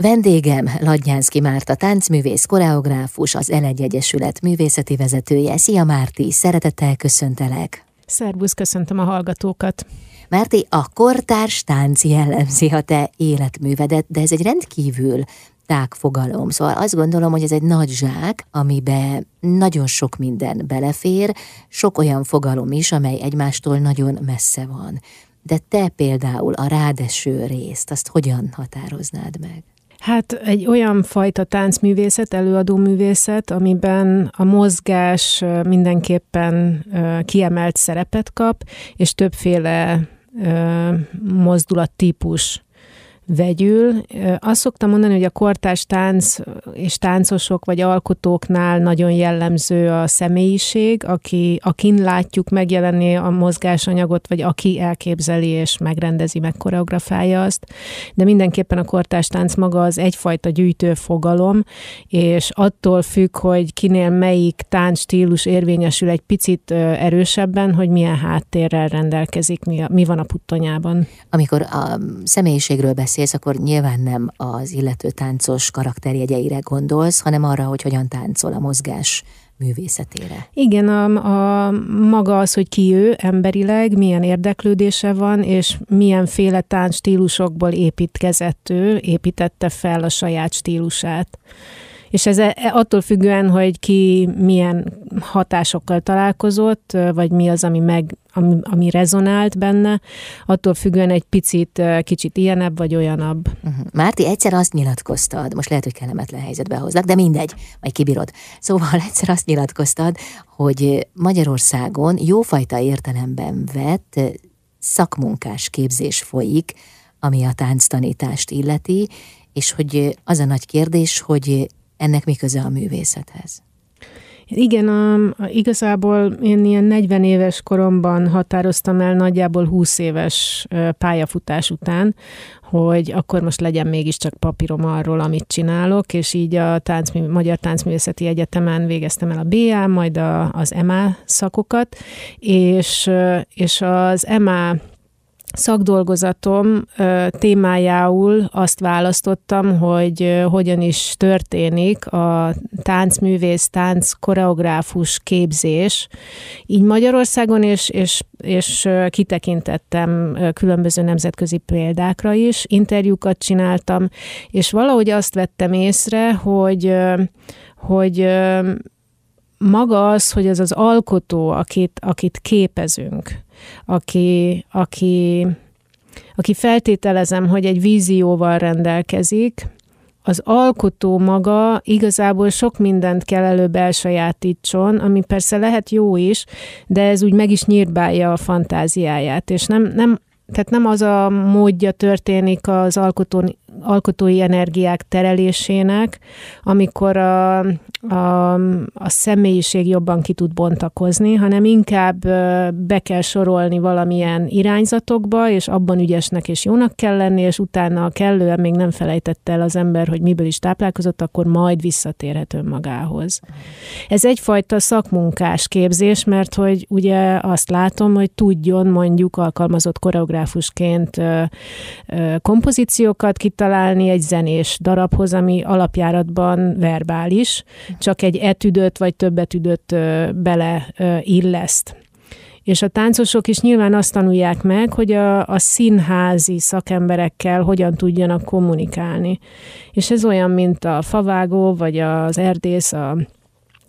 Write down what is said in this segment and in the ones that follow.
Vendégem Ladnyánszki Márta táncművész, koreográfus, az Elegy Egyesület művészeti vezetője. Szia Márti, szeretettel köszöntelek. Szerbusz, köszöntöm a hallgatókat. Márti, a kortárs tánc jellemzi a te életművedet, de ez egy rendkívül tág fogalom. Szóval azt gondolom, hogy ez egy nagy zsák, amibe nagyon sok minden belefér, sok olyan fogalom is, amely egymástól nagyon messze van. De te például a rádeső részt, azt hogyan határoznád meg? Hát egy olyan fajta táncművészet, előadó művészet, amiben a mozgás mindenképpen kiemelt szerepet kap, és többféle mozdulattípus vegyül. Azt szoktam mondani, hogy a kortárs tánc és táncosok vagy alkotóknál nagyon jellemző a személyiség, aki, akin látjuk megjelenni a mozgásanyagot, vagy aki elképzeli és megrendezi, meg koreografálja azt. De mindenképpen a kortárs tánc maga az egyfajta gyűjtő fogalom, és attól függ, hogy kinél melyik stílus érvényesül egy picit erősebben, hogy milyen háttérrel rendelkezik, mi, a, mi van a puttonyában. Amikor a személyiségről beszél, beszélsz, akkor nyilván nem az illető táncos karakterjegyeire gondolsz, hanem arra, hogy hogyan táncol a mozgás művészetére. Igen, a, a maga az, hogy ki ő emberileg, milyen érdeklődése van, és milyenféle tánc stílusokból építkezett ő, építette fel a saját stílusát és ez e, attól függően, hogy ki milyen hatásokkal találkozott, vagy mi az, ami, meg, ami, ami rezonált benne, attól függően egy picit kicsit ilyenebb vagy olyanabb. Uh-huh. Márti, egyszer azt nyilatkoztad, most lehet, hogy kellemetlen helyzetbe hoznak, de mindegy, majd kibírod. Szóval egyszer azt nyilatkoztad, hogy Magyarországon jófajta értelemben vett szakmunkás képzés folyik, ami a tánctanítást illeti, és hogy az a nagy kérdés, hogy ennek mi köze a művészethez? Igen, a, a, igazából én ilyen 40 éves koromban határoztam el nagyjából 20 éves pályafutás után, hogy akkor most legyen mégiscsak papírom arról, amit csinálok, és így a tánc, Magyar Táncművészeti Egyetemen végeztem el a BA, majd a, az MA szakokat, és, és az MA szakdolgozatom témájául azt választottam, hogy hogyan is történik a táncművész, tánc koreográfus képzés, így Magyarországon, és, és, és kitekintettem különböző nemzetközi példákra is, interjúkat csináltam, és valahogy azt vettem észre, hogy, hogy maga az, hogy az az alkotó, akit, akit képezünk, aki, aki, aki feltételezem, hogy egy vízióval rendelkezik, az alkotó maga igazából sok mindent kell előbb elsajátítson, ami persze lehet jó is, de ez úgy meg is nyírbálja a fantáziáját, és nem, nem, tehát nem az a módja történik az alkotó, alkotói energiák terelésének, amikor a, a, a személyiség jobban ki tud bontakozni, hanem inkább be kell sorolni valamilyen irányzatokba, és abban ügyesnek és jónak kell lenni, és utána kellően még nem felejtette el az ember, hogy miből is táplálkozott, akkor majd visszatérhet önmagához. Ez egyfajta szakmunkás képzés, mert hogy ugye azt látom, hogy tudjon mondjuk alkalmazott koreográfusként kompozíciókat kitalálni egy zenés darabhoz, ami alapjáratban verbális, csak egy etüdöt vagy több etüdöt bele illeszt. És a táncosok is nyilván azt tanulják meg, hogy a, a színházi szakemberekkel hogyan tudjanak kommunikálni. És ez olyan, mint a favágó, vagy az erdész, a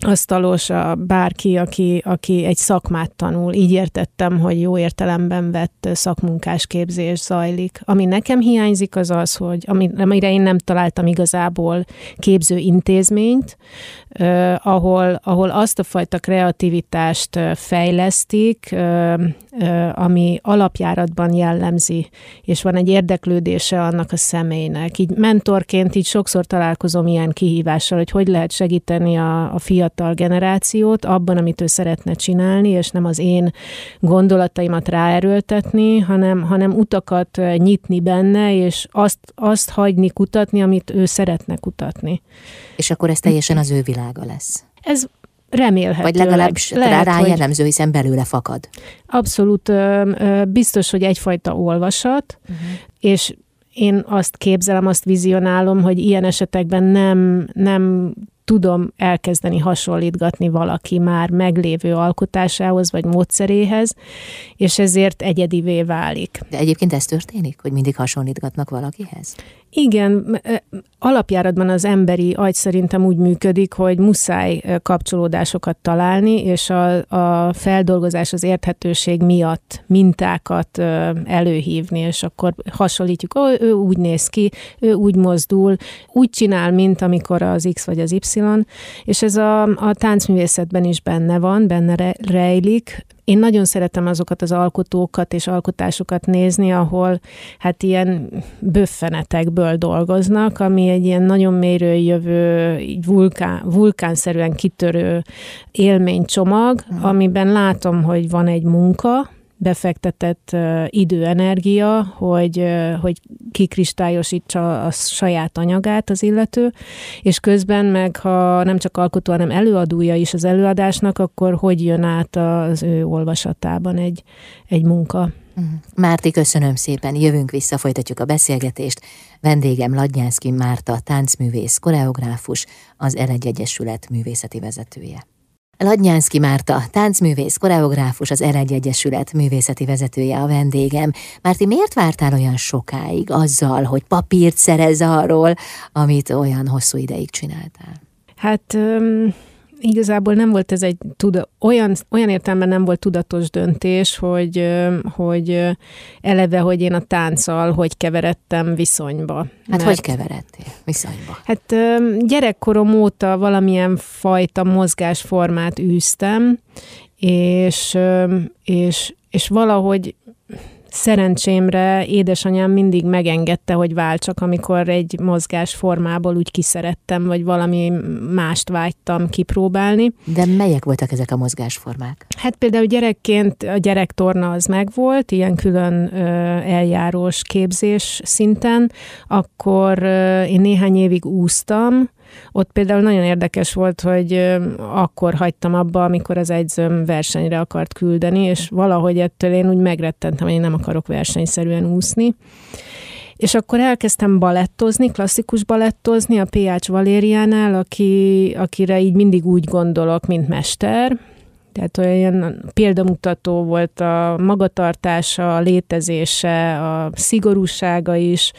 asztalos, a bárki, aki, aki egy szakmát tanul. Így értettem, hogy jó értelemben vett szakmunkás képzés zajlik. Ami nekem hiányzik az az, hogy amire én nem találtam igazából képző intézményt, eh, ahol, ahol azt a fajta kreativitást fejlesztik, eh, eh, ami alapjáratban jellemzi, és van egy érdeklődése annak a személynek. Így mentorként így sokszor találkozom ilyen kihívással, hogy hogy lehet segíteni a, a fiatal fiatal generációt abban, amit ő szeretne csinálni, és nem az én gondolataimat ráerőltetni, hanem, hanem utakat nyitni benne, és azt, azt hagyni kutatni, amit ő szeretne kutatni. És akkor ez teljesen az ő világa lesz. Ez Remélhetőleg. Vagy legalábbis lehet, rá, rá jellemző, hiszen belőle fakad. Abszolút biztos, hogy egyfajta olvasat, uh-huh. és én azt képzelem, azt vizionálom, hogy ilyen esetekben nem, nem tudom elkezdeni hasonlítgatni valaki már meglévő alkotásához vagy módszeréhez, és ezért egyedivé válik. De egyébként ez történik, hogy mindig hasonlítgatnak valakihez? Igen, alapjáratban az emberi agy szerintem úgy működik, hogy muszáj kapcsolódásokat találni, és a, a feldolgozás, az érthetőség miatt mintákat előhívni, és akkor hasonlítjuk, ó, ő úgy néz ki, ő úgy mozdul, úgy csinál, mint amikor az X vagy az Y, és ez a, a táncművészetben is benne van, benne rejlik, én nagyon szeretem azokat az alkotókat és alkotásokat nézni, ahol hát ilyen böffenetekből dolgoznak, ami egy ilyen nagyon mélyről jövő, így vulkán, vulkánszerűen kitörő élménycsomag, amiben látom, hogy van egy munka, befektetett idő, energia, hogy, hogy kikristályosítsa a saját anyagát az illető, és közben meg, ha nem csak alkotó, hanem előadója is az előadásnak, akkor hogy jön át az ő olvasatában egy, egy munka. Mhm. Márti, köszönöm szépen, jövünk vissza, folytatjuk a beszélgetést. Vendégem Ladnyánszki Márta, táncművész, koreográfus, az Elegy Egyesület művészeti vezetője. Ladnyánszki Márta, táncművész, koreográfus, az Eregy Egyesület művészeti vezetője a vendégem. Márti, miért vártál olyan sokáig azzal, hogy papírt szerez arról, amit olyan hosszú ideig csináltál? Hát... igazából nem volt ez egy tuda, olyan, olyan értelemben nem volt tudatos döntés, hogy, hogy eleve, hogy én a tánccal hogy keveredtem viszonyba. Hát mert, hogy keveredtél viszonyba? Hát gyerekkorom óta valamilyen fajta mozgásformát űztem, és, és, és valahogy Szerencsémre édesanyám mindig megengedte, hogy váltsak, amikor egy mozgás formából úgy kiszerettem, vagy valami mást vágytam kipróbálni. De melyek voltak ezek a mozgásformák? Hát például gyerekként a gyerektorna az megvolt, ilyen külön eljárós képzés szinten, akkor én néhány évig úsztam, ott például nagyon érdekes volt, hogy akkor hagytam abba, amikor az egyzőm versenyre akart küldeni, és valahogy ettől én úgy megrettentem, hogy én nem akarok versenyszerűen úszni. És akkor elkezdtem balettozni, klasszikus balettozni a Péács Valériánál, aki, akire így mindig úgy gondolok, mint mester, tehát olyan példamutató volt a magatartása, a létezése, a szigorúsága is,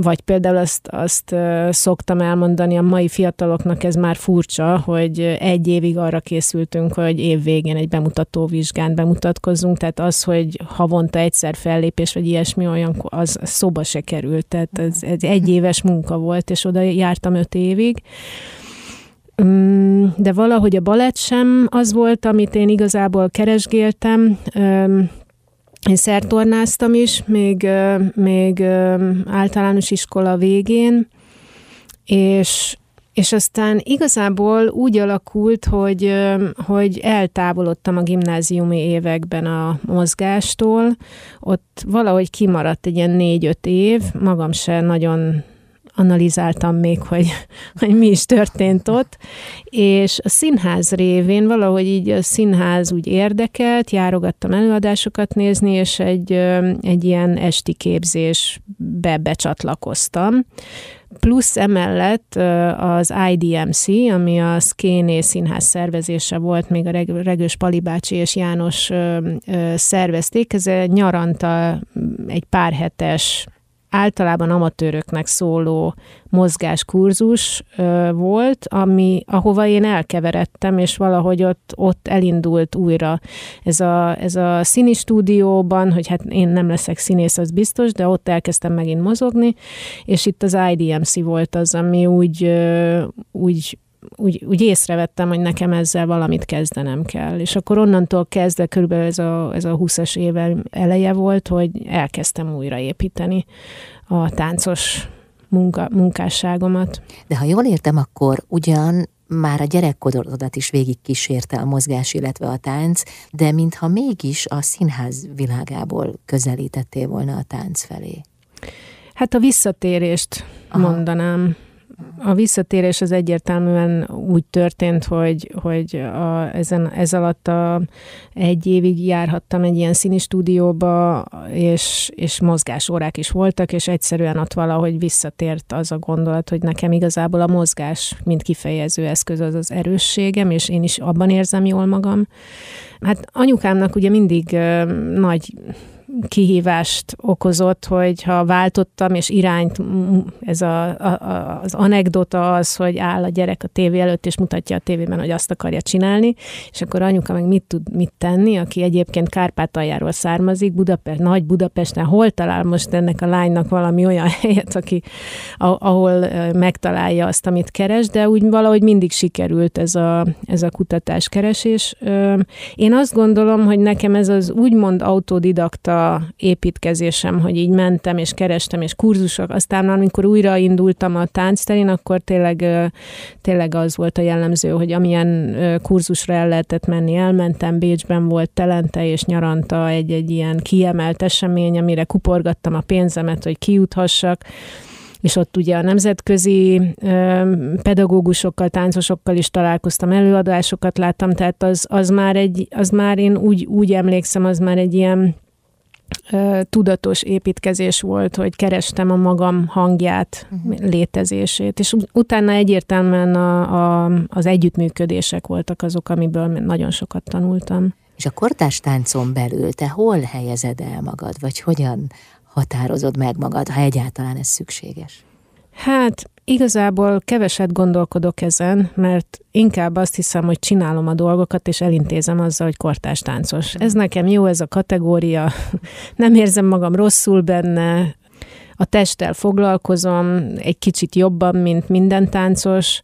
vagy például azt, azt szoktam elmondani, a mai fiataloknak ez már furcsa, hogy egy évig arra készültünk, hogy év végén egy bemutató vizsgán bemutatkozzunk, tehát az, hogy havonta egyszer fellépés, vagy ilyesmi olyan, az szoba se került, tehát ez, ez egy éves munka volt, és oda jártam öt évig. Mm, de valahogy a balett sem az volt, amit én igazából keresgéltem, én szertornáztam is, még, még általános iskola végén, és, és aztán igazából úgy alakult, hogy, hogy eltávolodtam a gimnáziumi években a mozgástól, ott valahogy kimaradt egy ilyen négy-öt év, magam se nagyon analizáltam még, hogy, hogy mi is történt ott, és a színház révén valahogy így a színház úgy érdekelt, járogattam előadásokat nézni, és egy, egy ilyen esti képzésbe becsatlakoztam. Plusz emellett az IDMC, ami a Szkéné Színház szervezése volt, még a Regős Palibácsi és János szervezték. Ez nyaranta egy pár hetes általában amatőröknek szóló mozgáskurzus ö, volt, ami, ahova én elkeveredtem, és valahogy ott, ott elindult újra ez a, ez a színi stúdióban, hogy hát én nem leszek színész, az biztos, de ott elkezdtem megint mozogni, és itt az IDMC volt az, ami úgy, ö, úgy úgy, úgy észrevettem, hogy nekem ezzel valamit kezdenem kell. És akkor onnantól kezdve, körülbelül ez a, ez a 20-as éve eleje volt, hogy elkezdtem újraépíteni a táncos munka, munkásságomat. De ha jól értem, akkor ugyan már a gyerekkorodat is végig kísérte a mozgás, illetve a tánc, de mintha mégis a színház világából közelítettél volna a tánc felé. Hát a visszatérést Aha. mondanám a visszatérés az egyértelműen úgy történt, hogy, hogy a, ezen, ez alatt a, egy évig járhattam egy ilyen színi stúdióba, és, és mozgásórák is voltak, és egyszerűen ott valahogy visszatért az a gondolat, hogy nekem igazából a mozgás, mint kifejező eszköz az az erősségem, és én is abban érzem jól magam. Hát anyukámnak ugye mindig nagy kihívást okozott, hogy ha váltottam, és irányt, ez a, a, az anekdota az, hogy áll a gyerek a tévé előtt, és mutatja a tévében, hogy azt akarja csinálni, és akkor anyuka meg mit tud mit tenni, aki egyébként Kárpátaljáról származik, Budapest, nagy Budapesten, hol talál most ennek a lánynak valami olyan helyet, aki, ahol megtalálja azt, amit keres, de úgy valahogy mindig sikerült ez a, ez a kutatáskeresés. Én azt gondolom, hogy nekem ez az úgymond autodidakta építkezésem, hogy így mentem és kerestem, és kurzusok. Aztán amikor újra indultam a táncterén, akkor tényleg, tényleg az volt a jellemző, hogy amilyen kurzusra el lehetett menni, elmentem, Bécsben volt telente és nyaranta egy-egy ilyen kiemelt esemény, amire kuporgattam a pénzemet, hogy kiuthassak és ott ugye a nemzetközi pedagógusokkal, táncosokkal is találkoztam, előadásokat láttam, tehát az, az már egy, az már én úgy, úgy emlékszem, az már egy ilyen tudatos építkezés volt, hogy kerestem a magam hangját, uh-huh. létezését, és utána egyértelműen a, a, az együttműködések voltak azok, amiből nagyon sokat tanultam. És a kortárs táncon belül te hol helyezed el magad, vagy hogyan határozod meg magad, ha egyáltalán ez szükséges? Hát Igazából keveset gondolkodok ezen, mert inkább azt hiszem, hogy csinálom a dolgokat, és elintézem azzal, hogy kortás táncos. Ez nekem jó, ez a kategória, nem érzem magam rosszul benne, a testtel foglalkozom egy kicsit jobban, mint minden táncos,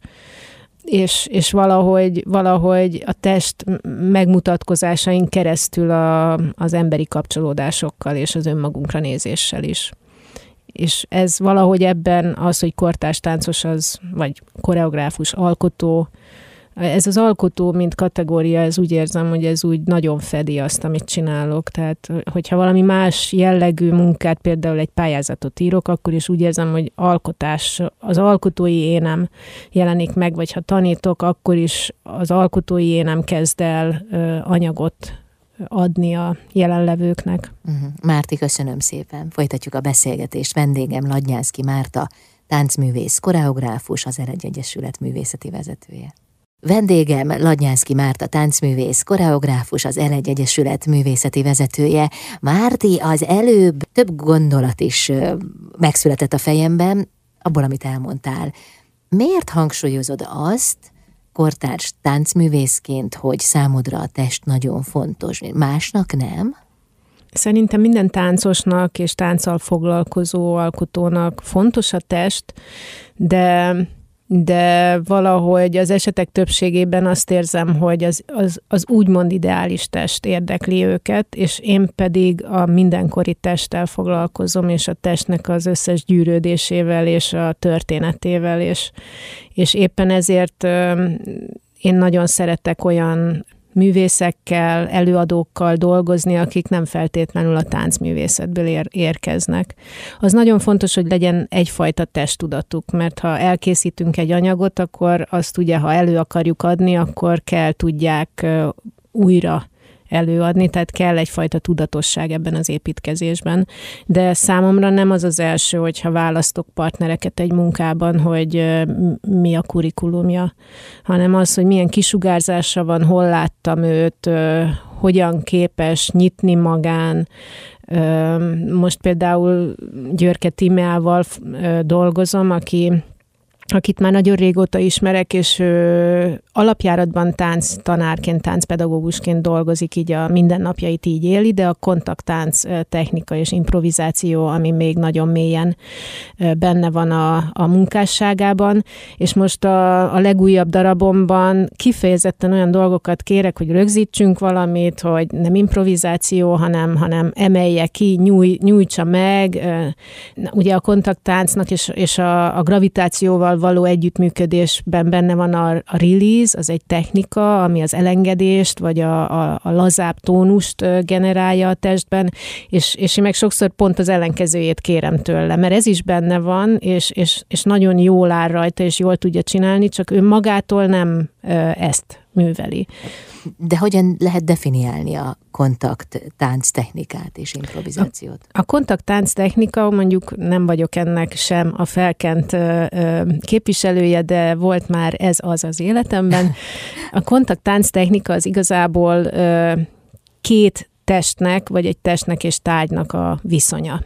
és, és valahogy, valahogy a test megmutatkozásaink keresztül a, az emberi kapcsolódásokkal és az önmagunkra nézéssel is és ez valahogy ebben az, hogy kortárs táncos az, vagy koreográfus, alkotó, ez az alkotó, mint kategória, ez úgy érzem, hogy ez úgy nagyon fedi azt, amit csinálok. Tehát, hogyha valami más jellegű munkát, például egy pályázatot írok, akkor is úgy érzem, hogy alkotás, az alkotói énem jelenik meg, vagy ha tanítok, akkor is az alkotói énem kezd el anyagot adni a jelenlevőknek. Uh-huh. Márti, köszönöm szépen. Folytatjuk a beszélgetést. Vendégem Ladnyánszki Márta, táncművész, koreográfus, az Eregy Egyesület művészeti vezetője. Vendégem Ladnyánszki Márta táncművész, koreográfus, az Elegy Egyesület művészeti vezetője. Márti, az előbb több gondolat is megszületett a fejemben, abból, amit elmondtál. Miért hangsúlyozod azt, kortárs táncművészként, hogy számodra a test nagyon fontos, másnak nem? Szerintem minden táncosnak és tánccal foglalkozó alkotónak fontos a test, de de valahogy az esetek többségében azt érzem, hogy az, az, az úgymond ideális test érdekli őket, és én pedig a mindenkori testtel foglalkozom, és a testnek az összes gyűrődésével, és a történetével, és, és éppen ezért én nagyon szeretek olyan művészekkel, előadókkal dolgozni, akik nem feltétlenül a táncművészetből ér- érkeznek. Az nagyon fontos, hogy legyen egyfajta testtudatuk, mert ha elkészítünk egy anyagot, akkor azt ugye, ha elő akarjuk adni, akkor kell tudják újra előadni, tehát kell egyfajta tudatosság ebben az építkezésben. De számomra nem az az első, hogyha választok partnereket egy munkában, hogy mi a kurikulumja, hanem az, hogy milyen kisugárzásra van, hol láttam őt, hogyan képes nyitni magán, most például Györke Timeával dolgozom, aki akit már nagyon régóta ismerek, és ö, alapjáratban tánc tanárként, táncpedagógusként dolgozik, így a mindennapjait így éli, de a kontakttánc technika és improvizáció, ami még nagyon mélyen benne van a, a munkásságában, és most a, a legújabb darabomban kifejezetten olyan dolgokat kérek, hogy rögzítsünk valamit, hogy nem improvizáció, hanem, hanem emelje ki, nyúj, nyújtsa meg. Ugye a kontakttáncnak és, és a, a gravitációval való együttműködésben benne van a, a release, az egy technika, ami az elengedést, vagy a, a, a lazább tónust generálja a testben, és, és én meg sokszor pont az ellenkezőjét kérem tőle, mert ez is benne van, és, és, és nagyon jól áll rajta, és jól tudja csinálni, csak ő magától nem ezt műveli. De hogyan lehet definiálni a kontakt tánc technikát és improvizációt? A, a kontakt tánc technika, mondjuk nem vagyok ennek sem a felkent ö, képviselője, de volt már ez az az életemben. A kontakt tánc technika az igazából ö, két testnek, vagy egy testnek és tárgynak a viszonya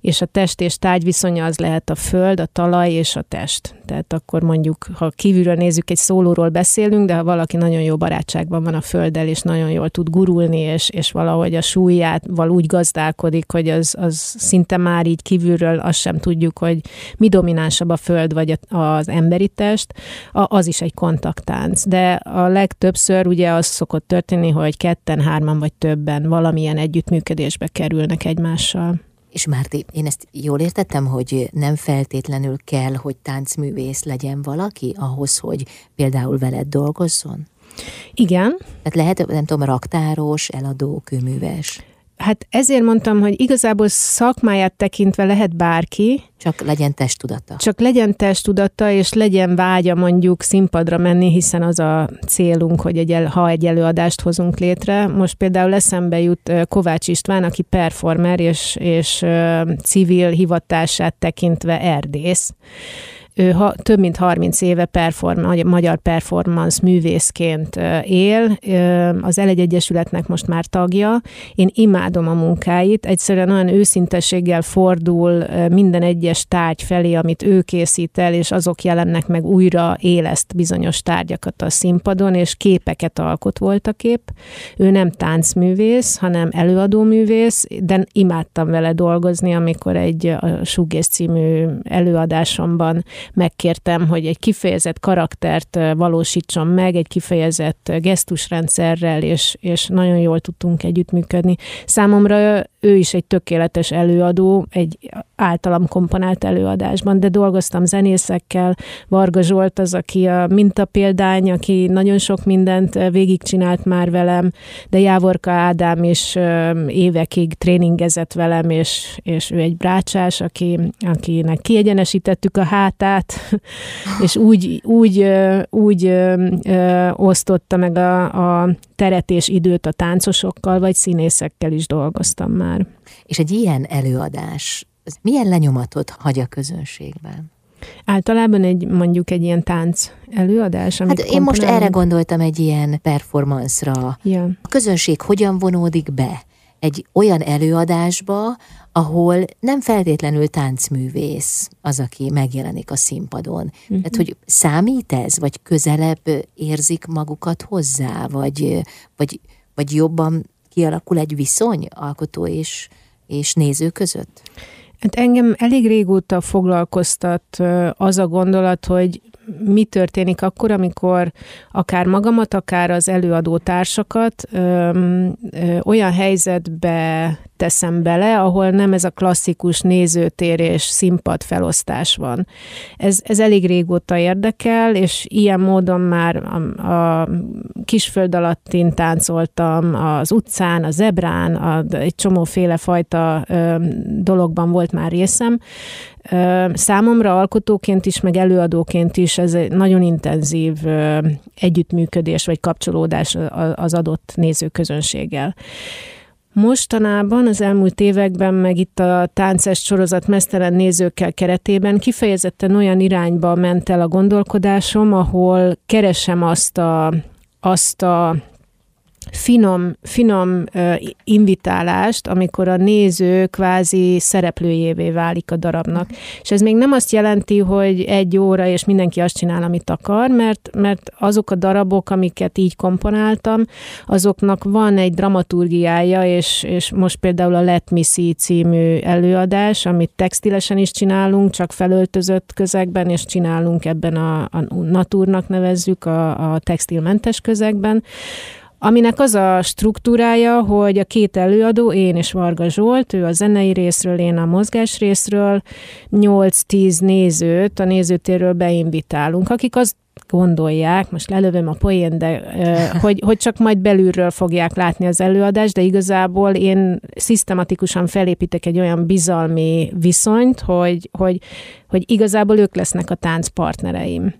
és a test és tárgy viszonya az lehet a föld, a talaj és a test. Tehát akkor mondjuk, ha kívülről nézzük, egy szólóról beszélünk, de ha valaki nagyon jó barátságban van a földdel, és nagyon jól tud gurulni, és, és valahogy a súlyával úgy gazdálkodik, hogy az, az szinte már így kívülről azt sem tudjuk, hogy mi dominánsabb a föld vagy az emberi test, az is egy kontaktánc. De a legtöbbször ugye az szokott történni, hogy ketten, hárman vagy többen valamilyen együttműködésbe kerülnek egymással. És Márti, én ezt jól értettem, hogy nem feltétlenül kell, hogy táncművész legyen valaki ahhoz, hogy például veled dolgozzon? Igen. Tehát lehet, nem tudom, raktáros, eladó, kőműves. Hát ezért mondtam, hogy igazából szakmáját tekintve lehet bárki. Csak legyen testudata. Csak legyen testudata, és legyen vágya mondjuk színpadra menni, hiszen az a célunk, hogy egy ha egy előadást hozunk létre. Most például eszembe jut Kovács István, aki performer és, és civil hivatását tekintve erdész ő ha, több mint 30 éve perform, magyar performance művészként él, az L1 Egyesületnek most már tagja. Én imádom a munkáit, egyszerűen olyan őszintességgel fordul minden egyes tárgy felé, amit ő készít el, és azok jelennek meg újra éleszt bizonyos tárgyakat a színpadon, és képeket alkot volt a kép. Ő nem táncművész, hanem előadóművész, de imádtam vele dolgozni, amikor egy a Sugész című előadásomban megkértem, hogy egy kifejezett karaktert valósítson meg, egy kifejezett gesztusrendszerrel, és, és nagyon jól tudtunk együttműködni. Számomra ő is egy tökéletes előadó, egy általam komponált előadásban, de dolgoztam zenészekkel, Varga Zsolt az, aki a mintapéldány, aki nagyon sok mindent végigcsinált már velem, de Jávorka Ádám is évekig tréningezett velem, és, és ő egy brácsás, aki, akinek kiegyenesítettük a hátát, és úgy, úgy, úgy ö, ö, osztotta meg a, a teret és időt a táncosokkal, vagy színészekkel is dolgoztam már. És egy ilyen előadás, milyen lenyomatot hagy a közönségben? Általában egy mondjuk egy ilyen tánc előadás, amit Hát én most erre gondoltam egy ilyen performance-ra. Ja. A közönség hogyan vonódik be egy olyan előadásba, ahol nem feltétlenül táncművész az, aki megjelenik a színpadon. Uh-huh. Tehát, hogy számít ez, vagy közelebb érzik magukat hozzá, vagy, vagy, vagy jobban kialakul egy viszony alkotó és, és néző között? Hát engem elég régóta foglalkoztat az a gondolat, hogy mi történik akkor, amikor akár magamat, akár az előadó társakat ö, ö, olyan helyzetbe teszem bele, ahol nem ez a klasszikus nézőtér és színpad felosztás van. Ez, ez elég régóta érdekel, és ilyen módon már a, a kisföld alattin táncoltam, az utcán, a zebrán, a, egy csomóféle fajta ö, dologban volt már részem. Ö, számomra alkotóként is, meg előadóként is ez egy nagyon intenzív ö, együttműködés vagy kapcsolódás az adott nézőközönséggel. Mostanában, az elmúlt években, meg itt a tánces sorozat mesztelen nézőkkel keretében kifejezetten olyan irányba ment el a gondolkodásom, ahol keresem azt a, azt a finom, finom invitálást, amikor a néző kvázi szereplőjévé válik a darabnak. És ez még nem azt jelenti, hogy egy óra, és mindenki azt csinál, amit akar, mert, mert azok a darabok, amiket így komponáltam, azoknak van egy dramaturgiája, és, és most például a Let Me See című előadás, amit textilesen is csinálunk, csak felöltözött közegben, és csinálunk ebben a, a naturnak nevezzük, a, a textilmentes közegben, aminek az a struktúrája, hogy a két előadó, én és Varga Zsolt, ő a zenei részről, én a mozgás részről, 8-10 nézőt a nézőtérről beinvitálunk, akik azt gondolják, most lelövöm a poén, de hogy, hogy csak majd belülről fogják látni az előadást, de igazából én szisztematikusan felépítek egy olyan bizalmi viszonyt, hogy, hogy, hogy igazából ők lesznek a táncpartnereim.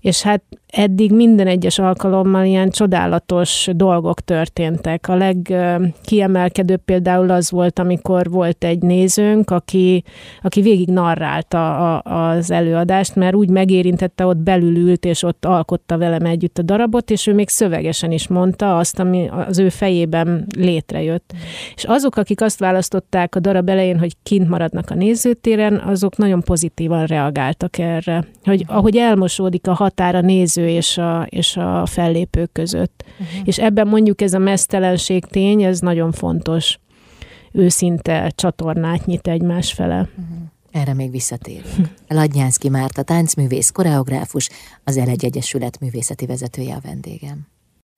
És hát eddig minden egyes alkalommal ilyen csodálatos dolgok történtek. A legkiemelkedőbb például az volt, amikor volt egy nézőnk, aki, aki végig narrálta a, az előadást, mert úgy megérintette, ott belül ült, és ott alkotta velem együtt a darabot, és ő még szövegesen is mondta azt, ami az ő fejében létrejött. És azok, akik azt választották a darab elején, hogy kint maradnak a nézőtéren, azok nagyon pozitívan reagáltak erre. Hogy ahogy elmosódik a határ a néző és a, és a fellépő között. Uh-huh. És ebben mondjuk ez a mesztelenség tény, ez nagyon fontos. Őszinte csatornát nyit egymás fele. Uh-huh. Erre még visszatérünk. Ladnyánszki Márta, táncművész, koreográfus, az Elegy Egyesület művészeti vezetője a vendégem.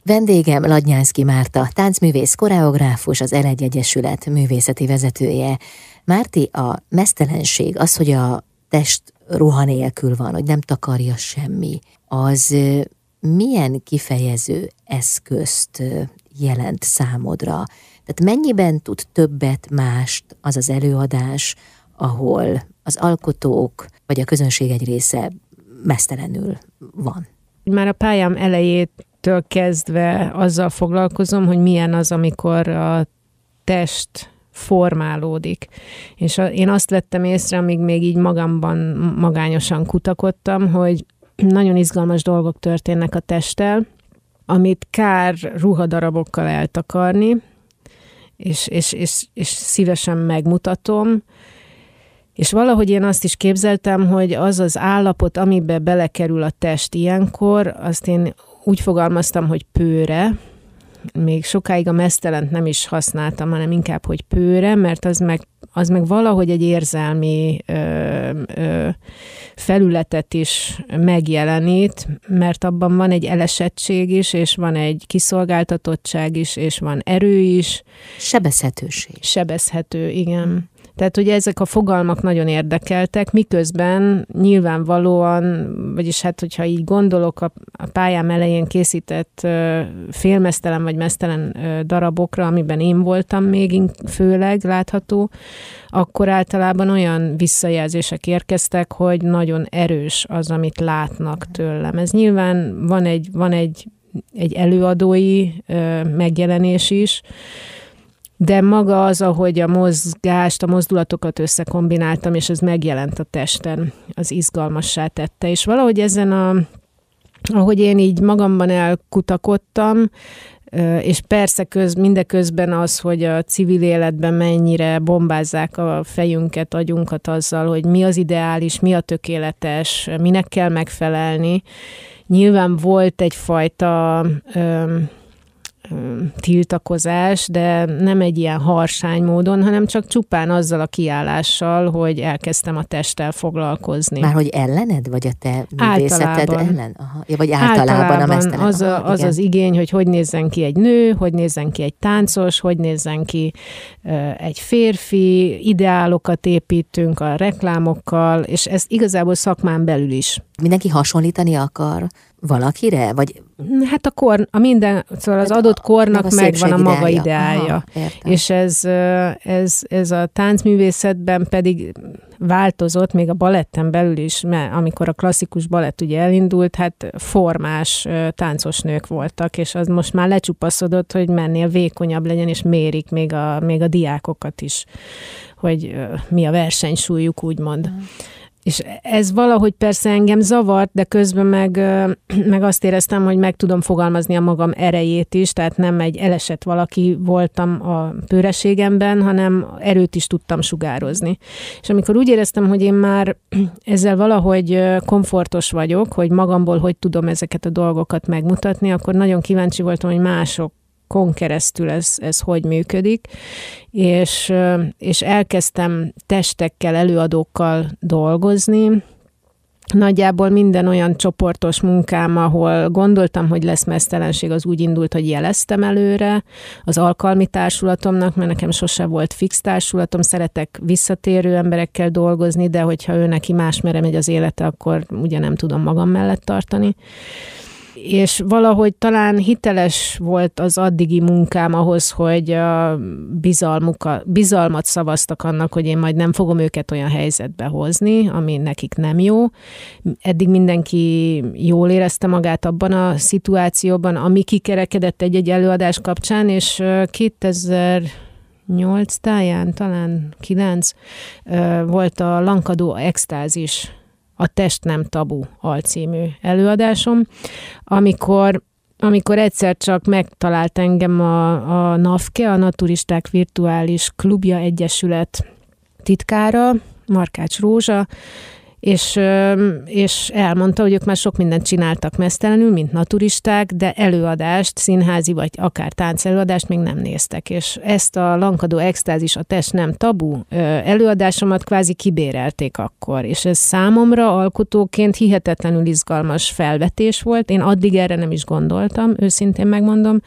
Vendégem Ladnyánszki Márta, táncművész, koreográfus, az Elegy Egyesület művészeti vezetője. Márti, a mesztelenség, az, hogy a test ruha nélkül van, hogy nem takarja semmi, az milyen kifejező eszközt jelent számodra? Tehát mennyiben tud többet mást az az előadás, ahol az alkotók vagy a közönség egy része mesztelenül van? Már a pályám elejétől kezdve azzal foglalkozom, hogy milyen az, amikor a test formálódik. És a, én azt vettem észre, amíg még így magamban magányosan kutakodtam, hogy nagyon izgalmas dolgok történnek a testtel, amit kár ruhadarabokkal eltakarni, és, és, és, és szívesen megmutatom, és valahogy én azt is képzeltem, hogy az az állapot, amiben belekerül a test ilyenkor, azt én úgy fogalmaztam, hogy pőre, még sokáig a mesztelent nem is használtam, hanem inkább, hogy pőre, mert az meg, az meg valahogy egy érzelmi ö, ö, felületet is megjelenít, mert abban van egy elesettség is, és van egy kiszolgáltatottság is, és van erő is. Sebezhetőség. Sebezhető, igen. Tehát ugye ezek a fogalmak nagyon érdekeltek, miközben nyilvánvalóan, vagyis hát hogyha így gondolok a, a pályám elején készített félmesztelen vagy mesztelen darabokra, amiben én voltam még főleg látható, akkor általában olyan visszajelzések érkeztek, hogy nagyon erős az, amit látnak tőlem. Ez nyilván van egy, van egy, egy előadói megjelenés is, de maga az, ahogy a mozgást, a mozdulatokat összekombináltam, és ez megjelent a testen, az izgalmassá tette. És valahogy ezen a, ahogy én így magamban elkutakodtam, és persze köz, mindeközben az, hogy a civil életben mennyire bombázzák a fejünket, agyunkat azzal, hogy mi az ideális, mi a tökéletes, minek kell megfelelni. Nyilván volt egyfajta tiltakozás, de nem egy ilyen harsány módon, hanem csak csupán azzal a kiállással, hogy elkezdtem a testtel foglalkozni. Már hogy ellened, vagy a te művészeted ellen? Aha. Ja, vagy általában, általában a mesztelen? Az, a, az az igény, hogy hogy nézzen ki egy nő, hogy nézzen ki egy táncos, hogy nézzen ki egy férfi, ideálokat építünk a reklámokkal, és ezt igazából szakmán belül is. Mindenki hasonlítani akar valakire? Vagy... Hát a kor, a minden, szóval az hát adott kornak a megvan a maga ideája. Aha, és ez, ez, ez a táncművészetben pedig változott, még a baletten belül is, mert amikor a klasszikus balett ugye elindult, hát formás táncos nők voltak, és az most már lecsupaszodott, hogy mennél vékonyabb legyen, és mérik még a, még a diákokat is, hogy mi a versenysúlyuk, úgymond. Uh-huh. És ez valahogy persze engem zavart, de közben meg, meg azt éreztem, hogy meg tudom fogalmazni a magam erejét is, tehát nem egy elesett valaki voltam a pőreségemben, hanem erőt is tudtam sugározni. És amikor úgy éreztem, hogy én már ezzel valahogy komfortos vagyok, hogy magamból hogy tudom ezeket a dolgokat megmutatni, akkor nagyon kíváncsi voltam, hogy mások kon keresztül ez, ez hogy működik, és, és elkezdtem testekkel, előadókkal dolgozni, Nagyjából minden olyan csoportos munkám, ahol gondoltam, hogy lesz mesztelenség, az úgy indult, hogy jeleztem előre. Az alkalmi társulatomnak, mert nekem sose volt fix társulatom, szeretek visszatérő emberekkel dolgozni, de hogyha ő neki más mere megy az élete, akkor ugye nem tudom magam mellett tartani és valahogy talán hiteles volt az addigi munkám ahhoz, hogy a bizalmuka, bizalmat szavaztak annak, hogy én majd nem fogom őket olyan helyzetbe hozni, ami nekik nem jó. Eddig mindenki jól érezte magát abban a szituációban, ami kikerekedett egy-egy előadás kapcsán, és 2000 nyolc táján, talán kilenc, volt a Lankadó extázis a Test nem tabu alcímű előadásom, amikor amikor egyszer csak megtalált engem a, a NAFKE, a Naturisták Virtuális Klubja Egyesület titkára, Markács Rózsa, és, és elmondta, hogy ők már sok mindent csináltak mesztelenül, mint naturisták, de előadást, színházi vagy akár táncelőadást még nem néztek. És ezt a lankadó extázis, a test nem tabu előadásomat kvázi kibérelték akkor. És ez számomra alkotóként hihetetlenül izgalmas felvetés volt. Én addig erre nem is gondoltam, őszintén megmondom,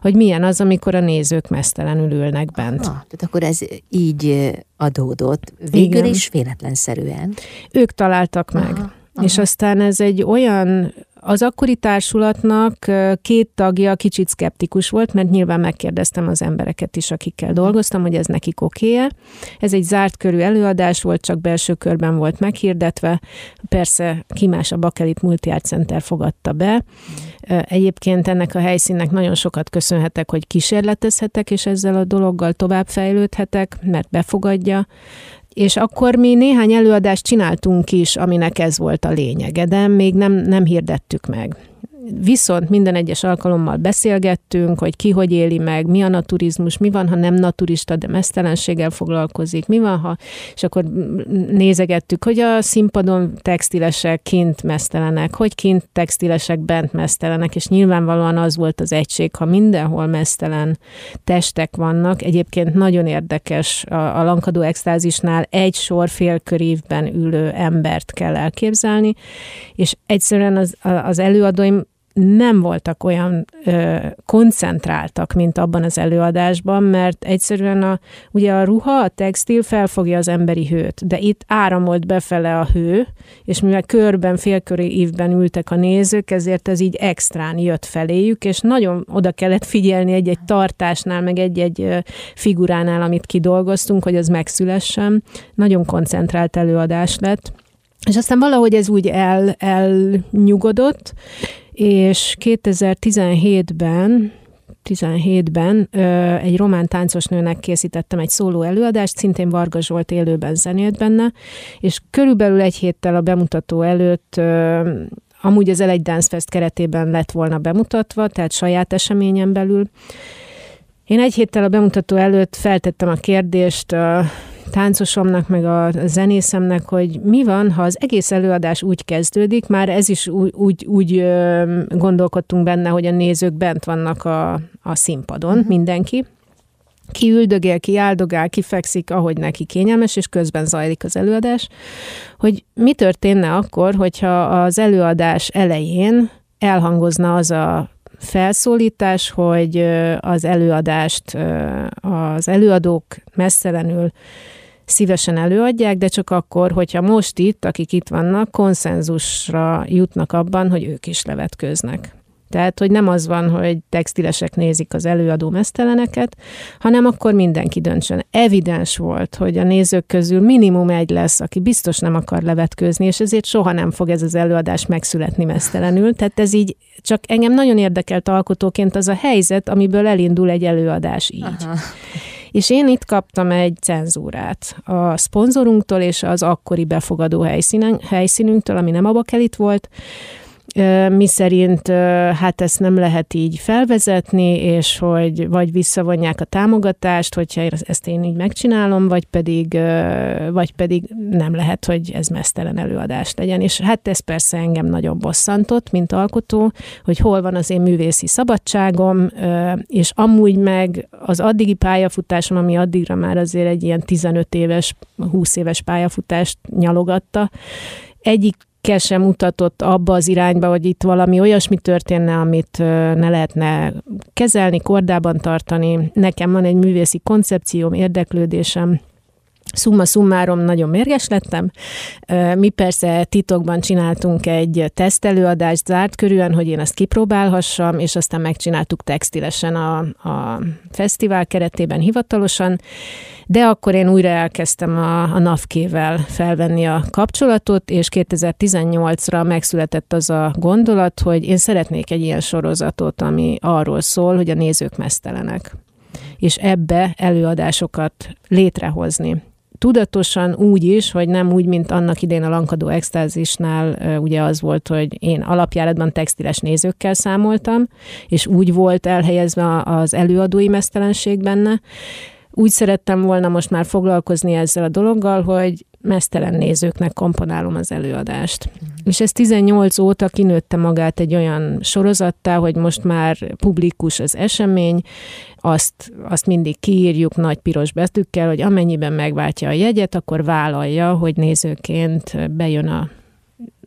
hogy milyen az, amikor a nézők mesztelenül ülnek bent. Ah, tehát akkor ez így adódott, végül Igen. is véletlenszerűen. Ők találtak meg. Aha, aha. És aztán ez egy olyan az akkori társulatnak két tagja kicsit szkeptikus volt, mert nyilván megkérdeztem az embereket is, akikkel dolgoztam, hogy ez nekik oké -e. Ez egy zárt körű előadás volt, csak belső körben volt meghirdetve. Persze Kimás a Bakelit Multi Art Center fogadta be. Egyébként ennek a helyszínnek nagyon sokat köszönhetek, hogy kísérletezhetek, és ezzel a dologgal tovább fejlődhetek, mert befogadja és akkor mi néhány előadást csináltunk is, aminek ez volt a lényege, de még nem, nem hirdettük meg. Viszont minden egyes alkalommal beszélgettünk, hogy ki hogy éli meg, mi a naturizmus, mi van, ha nem naturista, de mesztelenséggel foglalkozik, mi van, ha, és akkor nézegettük, hogy a színpadon textilesek kint mesztelenek, hogy kint textilesek bent mesztelenek, és nyilvánvalóan az volt az egység, ha mindenhol mesztelen testek vannak. Egyébként nagyon érdekes a, a lankadó extázisnál egy sor félkörívben ülő embert kell elképzelni, és egyszerűen az, az előadóim nem voltak olyan ö, koncentráltak, mint abban az előadásban, mert egyszerűen a, ugye a ruha, a textil felfogja az emberi hőt, de itt áramolt befele a hő, és mivel körben, félköri évben ültek a nézők, ezért ez így extrán jött feléjük, és nagyon oda kellett figyelni egy-egy tartásnál, meg egy-egy figuránál, amit kidolgoztunk, hogy az megszülessen. Nagyon koncentrált előadás lett. És aztán valahogy ez úgy el, elnyugodott, és 2017-ben 17-ben ö, egy román táncosnőnek készítettem egy szóló előadást, szintén Varga Zsolt élőben zenélt benne, és körülbelül egy héttel a bemutató előtt amúgy az Elegy Dance Fest keretében lett volna bemutatva, tehát saját eseményen belül. Én egy héttel a bemutató előtt feltettem a kérdést táncosomnak, meg a zenészemnek, hogy mi van, ha az egész előadás úgy kezdődik, már ez is úgy, úgy, úgy gondolkodtunk benne, hogy a nézők bent vannak a, a színpadon, uh-huh. mindenki, ki üldögél, ki áldogál, ki fekszik, ahogy neki kényelmes, és közben zajlik az előadás, hogy mi történne akkor, hogyha az előadás elején elhangozna az a felszólítás, hogy az előadást az előadók messzelenül szívesen előadják, de csak akkor, hogyha most itt, akik itt vannak, konszenzusra jutnak abban, hogy ők is levetkőznek. Tehát, hogy nem az van, hogy textilesek nézik az előadó meszteleneket, hanem akkor mindenki döntsön. Evidens volt, hogy a nézők közül minimum egy lesz, aki biztos nem akar levetkőzni, és ezért soha nem fog ez az előadás megszületni mesztelenül. Tehát ez így csak engem nagyon érdekelt alkotóként az a helyzet, amiből elindul egy előadás így. Aha. És én itt kaptam egy cenzúrát a szponzorunktól és az akkori befogadó helyszínen, helyszínünktől, ami nem a Bakelit volt, mi szerint hát ezt nem lehet így felvezetni, és hogy vagy visszavonják a támogatást, hogyha ezt én így megcsinálom, vagy pedig, vagy pedig nem lehet, hogy ez mesztelen előadást legyen. És hát ez persze engem nagyon bosszantott, mint alkotó, hogy hol van az én művészi szabadságom, és amúgy meg az addigi pályafutásom, ami addigra már azért egy ilyen 15 éves, 20 éves pályafutást nyalogatta, egyik egyike sem mutatott abba az irányba, hogy itt valami olyasmi történne, amit ne lehetne kezelni, kordában tartani. Nekem van egy művészi koncepcióm, érdeklődésem, Summa summarum nagyon mérges lettem. Mi persze titokban csináltunk egy tesztelőadást zárt körülön, hogy én azt kipróbálhassam, és aztán megcsináltuk textilesen a, a fesztivál keretében hivatalosan, de akkor én újra elkezdtem a, a NAVK-vel felvenni a kapcsolatot, és 2018-ra megszületett az a gondolat, hogy én szeretnék egy ilyen sorozatot, ami arról szól, hogy a nézők mesztelenek és ebbe előadásokat létrehozni tudatosan úgy is, hogy nem úgy, mint annak idén a lankadó extázisnál ugye az volt, hogy én alapjáratban textiles nézőkkel számoltam, és úgy volt elhelyezve az előadói mesztelenség benne. Úgy szerettem volna most már foglalkozni ezzel a dologgal, hogy mesztelen nézőknek komponálom az előadást. Mm. És ez 18 óta kinőtte magát egy olyan sorozattá, hogy most már publikus az esemény, azt, azt mindig kiírjuk nagy piros betűkkel, hogy amennyiben megváltja a jegyet, akkor vállalja, hogy nézőként bejön a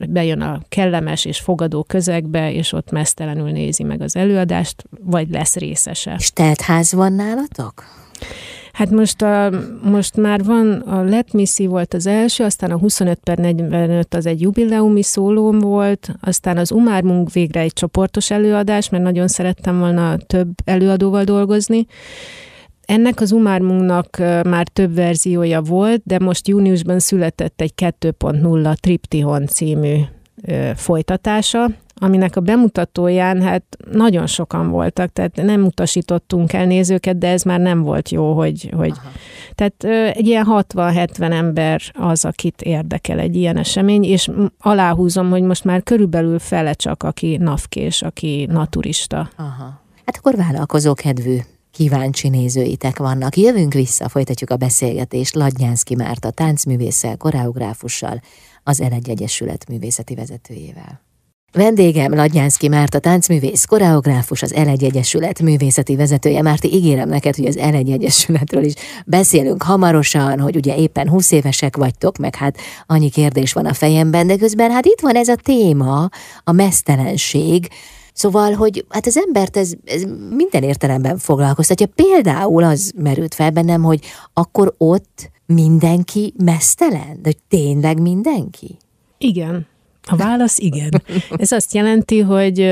bejön a kellemes és fogadó közegbe, és ott mesztelenül nézi meg az előadást, vagy lesz részese. És teltház van nálatok? Hát most, a, most már van, a Let Me See volt az első, aztán a 25 per 45 az egy jubileumi szólóm volt, aztán az Umármunk végre egy csoportos előadás, mert nagyon szerettem volna több előadóval dolgozni, ennek az Umármunknak már több verziója volt, de most júniusban született egy 2.0 Triptihon című folytatása, aminek a bemutatóján hát nagyon sokan voltak, tehát nem utasítottunk el nézőket, de ez már nem volt jó, hogy, hogy tehát egy ilyen 60-70 ember az, akit érdekel egy ilyen esemény, és aláhúzom, hogy most már körülbelül fele csak, aki navkés, aki naturista. Aha. Hát akkor vállalkozó kedvű kíváncsi nézőitek vannak. Jövünk vissza, folytatjuk a beszélgetést Ladnyánszki Márta táncművésszel, koreográfussal, az Elegy Egyesület művészeti vezetőjével. Vendégem Ladnyánszki Márta táncművész, koreográfus, az Elegy Egyesület művészeti vezetője. Márti, ígérem neked, hogy az Elegy Egyesületről is beszélünk hamarosan, hogy ugye éppen 20 évesek vagytok, meg hát annyi kérdés van a fejemben, de közben hát itt van ez a téma, a mesztelenség, Szóval, hogy hát az embert ez, ez minden értelemben foglalkoztatja. Például az merült fel bennem, hogy akkor ott mindenki mesztelen? De hogy tényleg mindenki? Igen. A válasz igen. Ez azt jelenti, hogy,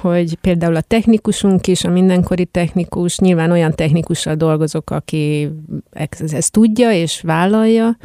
hogy például a technikusunk is, a mindenkori technikus, nyilván olyan technikussal dolgozok, aki ezt, tudja és vállalja,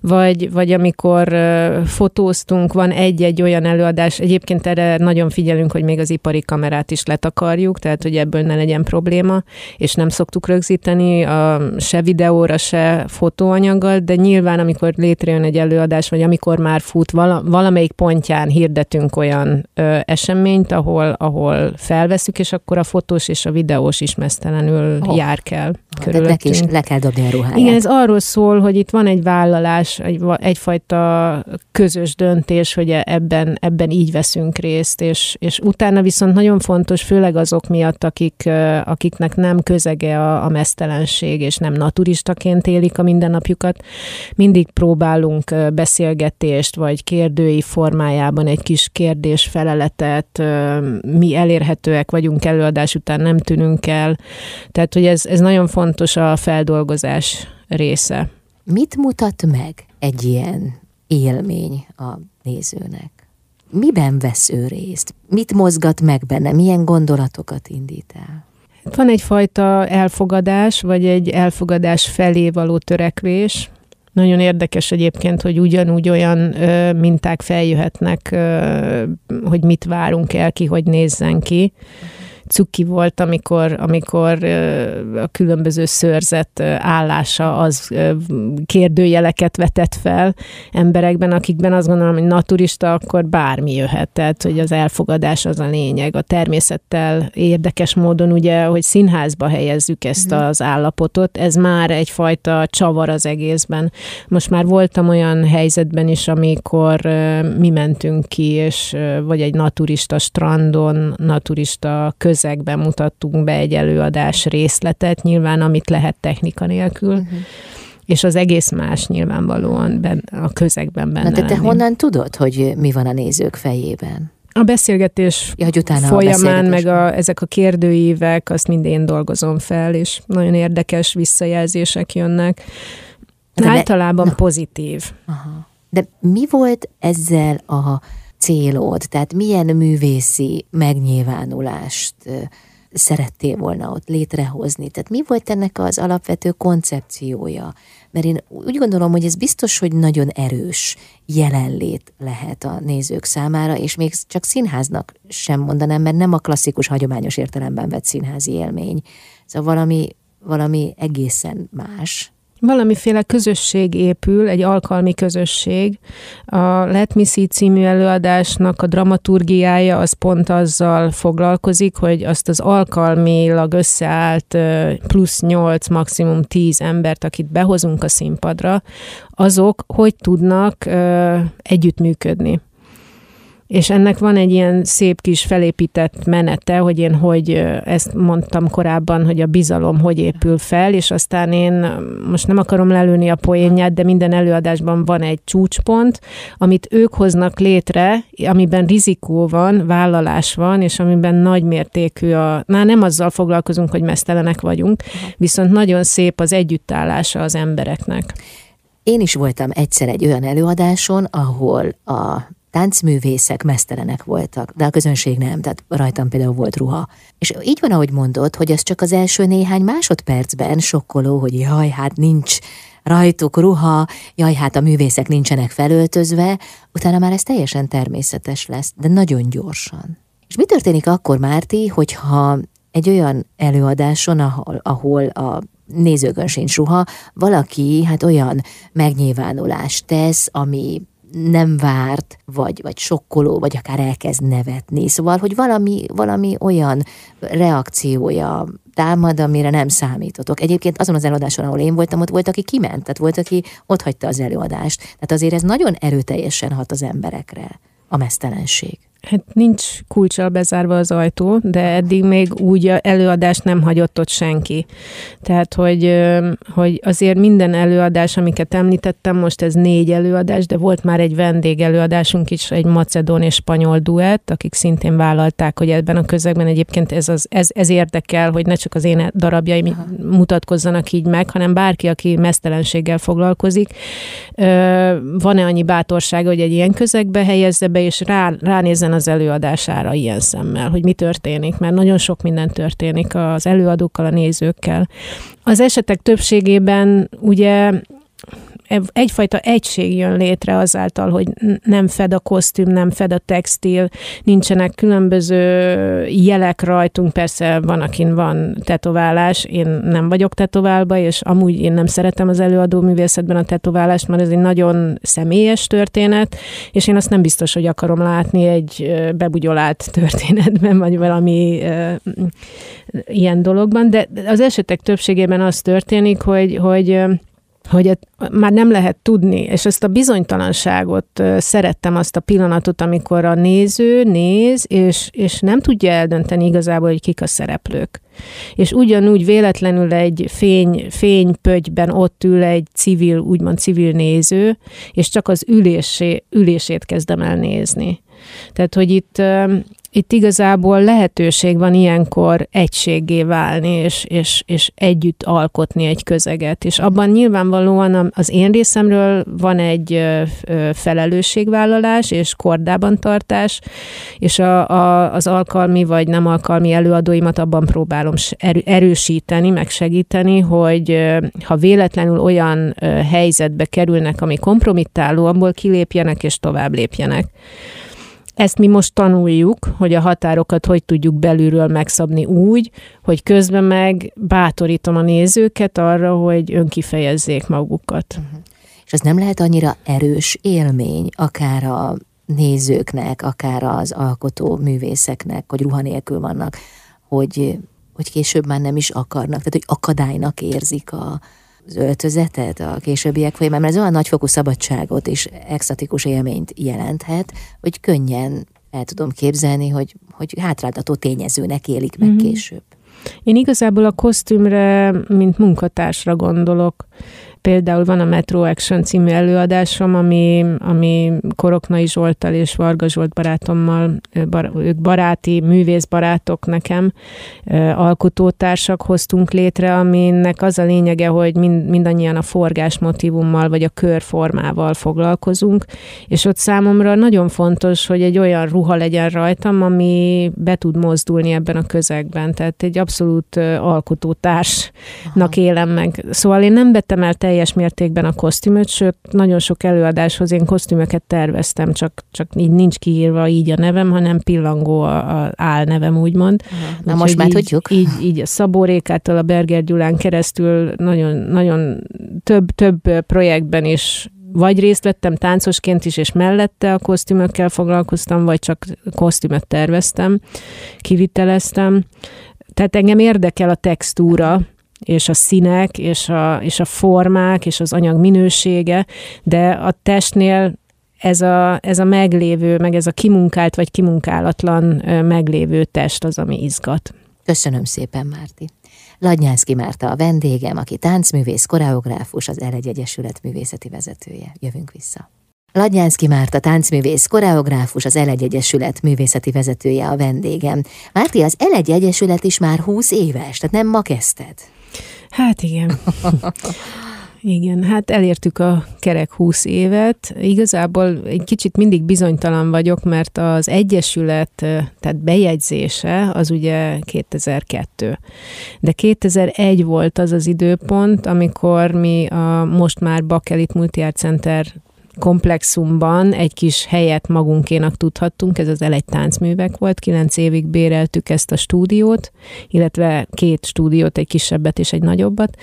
vagy, vagy amikor fotóztunk, van egy-egy olyan előadás, egyébként erre nagyon figyelünk, hogy még az ipari kamerát is letakarjuk, tehát hogy ebből ne legyen probléma, és nem szoktuk rögzíteni a, se videóra, se fotóanyaggal, de nyilván amikor létrejön egy előadás, vagy amikor már fut vala, valamelyik pont pontján hirdetünk olyan ö, eseményt, ahol, ahol felveszük, és akkor a fotós és a videós is mesztelenül oh. jár kell körülöttünk. is le kell dobni a ruháját. Igen, ez arról szól, hogy itt van egy vállalás, egy, egyfajta közös döntés, hogy ebben, ebben így veszünk részt, és, és utána viszont nagyon fontos, főleg azok miatt, akik, akiknek nem közege a, a mesztelenség, és nem naturistaként élik a mindennapjukat, mindig próbálunk beszélgetést, vagy kérdői formájában egy kis kérdés-feleletet, mi elérhetőek vagyunk előadás után, nem tűnünk el. Tehát, hogy ez, ez nagyon fontos a feldolgozás része. Mit mutat meg egy ilyen élmény a nézőnek? Miben vesz ő részt? Mit mozgat meg benne? Milyen gondolatokat indít el? Van egyfajta elfogadás, vagy egy elfogadás felé való törekvés, nagyon érdekes egyébként, hogy ugyanúgy olyan ö, minták feljöhetnek, ö, hogy mit várunk el ki, hogy nézzen ki cuki volt, amikor, amikor a különböző szőrzet állása az kérdőjeleket vetett fel emberekben, akikben azt gondolom, hogy naturista, akkor bármi jöhet. Tehát, hogy az elfogadás az a lényeg. A természettel érdekes módon ugye, hogy színházba helyezzük ezt mm. az állapotot, ez már egyfajta csavar az egészben. Most már voltam olyan helyzetben is, amikor mi mentünk ki, és vagy egy naturista strandon, naturista köz közegben mutattunk be egy előadás részletet, nyilván amit lehet technika nélkül. Uh-huh. és az egész más nyilvánvalóan ben, a közegben benne Na te, te honnan tudod, hogy mi van a nézők fejében? A beszélgetés ja, hogy utána folyamán, a beszélgetés. meg a, ezek a kérdőívek, azt mind én dolgozom fel, és nagyon érdekes visszajelzések jönnek. De Általában de, pozitív. Aha. De mi volt ezzel a célod? Tehát milyen művészi megnyilvánulást szerettél volna ott létrehozni? Tehát mi volt ennek az alapvető koncepciója? Mert én úgy gondolom, hogy ez biztos, hogy nagyon erős jelenlét lehet a nézők számára, és még csak színháznak sem mondanám, mert nem a klasszikus, hagyományos értelemben vett színházi élmény. Szóval valami, valami egészen más valamiféle közösség épül, egy alkalmi közösség. A Let Me See című előadásnak a dramaturgiája az pont azzal foglalkozik, hogy azt az alkalmilag összeállt plusz 8, maximum 10 embert, akit behozunk a színpadra, azok hogy tudnak együttműködni. És ennek van egy ilyen szép kis felépített menete, hogy én hogy ezt mondtam korábban, hogy a bizalom hogy épül fel, és aztán én most nem akarom lelőni a poénját, de minden előadásban van egy csúcspont, amit ők hoznak létre, amiben rizikó van, vállalás van, és amiben nagy mértékű a, na nem azzal foglalkozunk, hogy mesztelenek vagyunk, viszont nagyon szép az együttállása az embereknek. Én is voltam egyszer egy olyan előadáson, ahol a táncművészek mesztelenek voltak, de a közönség nem, tehát rajtam például volt ruha. És így van, ahogy mondod, hogy az csak az első néhány másodpercben sokkoló, hogy jaj, hát nincs rajtuk ruha, jaj, hát a művészek nincsenek felöltözve, utána már ez teljesen természetes lesz, de nagyon gyorsan. És mi történik akkor, Márti, hogyha egy olyan előadáson, ahol, ahol a nézőkön sincs ruha, valaki hát olyan megnyilvánulást tesz, ami nem várt, vagy, vagy sokkoló, vagy akár elkezd nevetni. Szóval, hogy valami, valami olyan reakciója támad, amire nem számítotok. Egyébként azon az előadáson, ahol én voltam, ott volt, aki kiment, tehát volt, aki ott hagyta az előadást. Tehát azért ez nagyon erőteljesen hat az emberekre, a mesztelenség. Hát nincs kulcsal bezárva az ajtó, de eddig még úgy előadást nem hagyott ott senki. Tehát, hogy, hogy azért minden előadás, amiket említettem, most ez négy előadás, de volt már egy vendég előadásunk is, egy macedón és spanyol duett, akik szintén vállalták, hogy ebben a közegben egyébként ez, az, ez, ez érdekel, hogy ne csak az én darabjaim Aha. mutatkozzanak így meg, hanem bárki, aki mesztelenséggel foglalkozik, van-e annyi bátorsága, hogy egy ilyen közegbe helyezze be, és rá, ránézzen az előadására ilyen szemmel, hogy mi történik, mert nagyon sok minden történik az előadókkal, a nézőkkel. Az esetek többségében ugye egyfajta egység jön létre azáltal, hogy nem fed a kosztüm, nem fed a textil, nincsenek különböző jelek rajtunk, persze van, akin van tetoválás, én nem vagyok tetoválva, és amúgy én nem szeretem az előadó művészetben a tetoválást, mert ez egy nagyon személyes történet, és én azt nem biztos, hogy akarom látni egy bebugyolált történetben, vagy valami ilyen dologban, de az esetek többségében az történik, hogy, hogy hogy már nem lehet tudni, és ezt a bizonytalanságot szerettem azt a pillanatot, amikor a néző néz, és, és nem tudja eldönteni igazából, hogy kik a szereplők. És ugyanúgy véletlenül egy fény, fénypögyben ott ül egy civil, úgymond civil néző, és csak az ülésé, ülését kezdem el nézni. Tehát, hogy itt itt igazából lehetőség van ilyenkor egységé válni, és, és, és együtt alkotni egy közeget. És abban nyilvánvalóan az én részemről van egy felelősségvállalás és kordában tartás, és a, a, az alkalmi vagy nem alkalmi előadóimat abban próbálom erősíteni, meg segíteni, hogy ha véletlenül olyan helyzetbe kerülnek, ami kompromittáló, abból kilépjenek és tovább lépjenek. Ezt mi most tanuljuk, hogy a határokat hogy tudjuk belülről megszabni úgy, hogy közben meg bátorítom a nézőket arra, hogy önkifejezzék magukat. Uh-huh. És ez nem lehet annyira erős élmény, akár a nézőknek, akár az alkotó művészeknek, hogy ruha nélkül vannak, hogy, hogy később már nem is akarnak, tehát hogy akadálynak érzik a, az öltözetet a későbbiek folyamán, mert ez olyan nagyfokú szabadságot és extatikus élményt jelenthet, hogy könnyen el tudom képzelni, hogy, hogy hátráltató tényezőnek élik meg mm-hmm. később. Én igazából a kosztümre, mint munkatársra gondolok. Például van a Metro Action című előadásom, ami, ami Koroknai Zsoltal és Varga Zsolt barátommal, bar, ők baráti művészbarátok nekem, alkotótársak hoztunk létre, aminek az a lényege, hogy mind, mindannyian a forgás motivummal vagy a körformával foglalkozunk, és ott számomra nagyon fontos, hogy egy olyan ruha legyen rajtam, ami be tud mozdulni ebben a közegben, tehát egy abszolút alkotótársnak Aha. élem meg. Szóval én nem vettem el teljes mértékben a kosztümöt, sőt, nagyon sok előadáshoz én kosztümöket terveztem, csak, csak így nincs kiírva így a nevem, hanem pillangó a, a álnevem, úgymond. Aha. Na most már így, tudjuk. Így, így a Szabó Rékától a Berger Gyulán keresztül nagyon, nagyon több, több projektben is vagy részt vettem táncosként is, és mellette a kosztümökkel foglalkoztam, vagy csak kosztümöt terveztem, kiviteleztem. Tehát engem érdekel a textúra, és a színek, és a, és a formák, és az anyag minősége, de a testnél ez a, ez a meglévő, meg ez a kimunkált vagy kimunkálatlan meglévő test az, ami izgat. Köszönöm szépen, Márti. Ladnyánszki Márta a vendégem, aki táncművész, koreográfus, az Elegy Egyesület művészeti vezetője. Jövünk vissza. Ladnyánszki Márta táncművész, koreográfus, az Elegy Egyesület művészeti vezetője a vendégem. Márti, az Elegy Egyesület is már 20 éves, tehát nem ma kezdted. Hát igen. Igen, hát elértük a kerek 20 évet. Igazából egy kicsit mindig bizonytalan vagyok, mert az Egyesület, tehát bejegyzése az ugye 2002. De 2001 volt az az időpont, amikor mi a most már Bakelit Multiart Center komplexumban egy kis helyet magunkénak tudhattunk, ez az elegy táncművek volt, kilenc évig béreltük ezt a stúdiót, illetve két stúdiót, egy kisebbet és egy nagyobbat,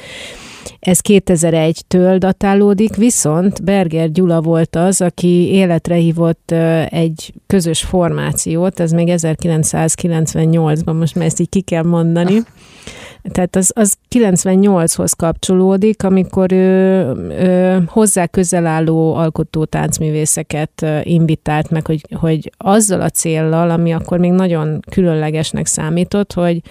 ez 2001-től datálódik, viszont Berger Gyula volt az, aki életre hívott egy közös formációt, ez még 1998-ban, most már ezt így ki kell mondani, tehát az, az 98-hoz kapcsolódik, amikor ő, ő hozzá közel álló alkotó táncművészeket invitált meg, hogy, hogy azzal a céllal, ami akkor még nagyon különlegesnek számított, hogy,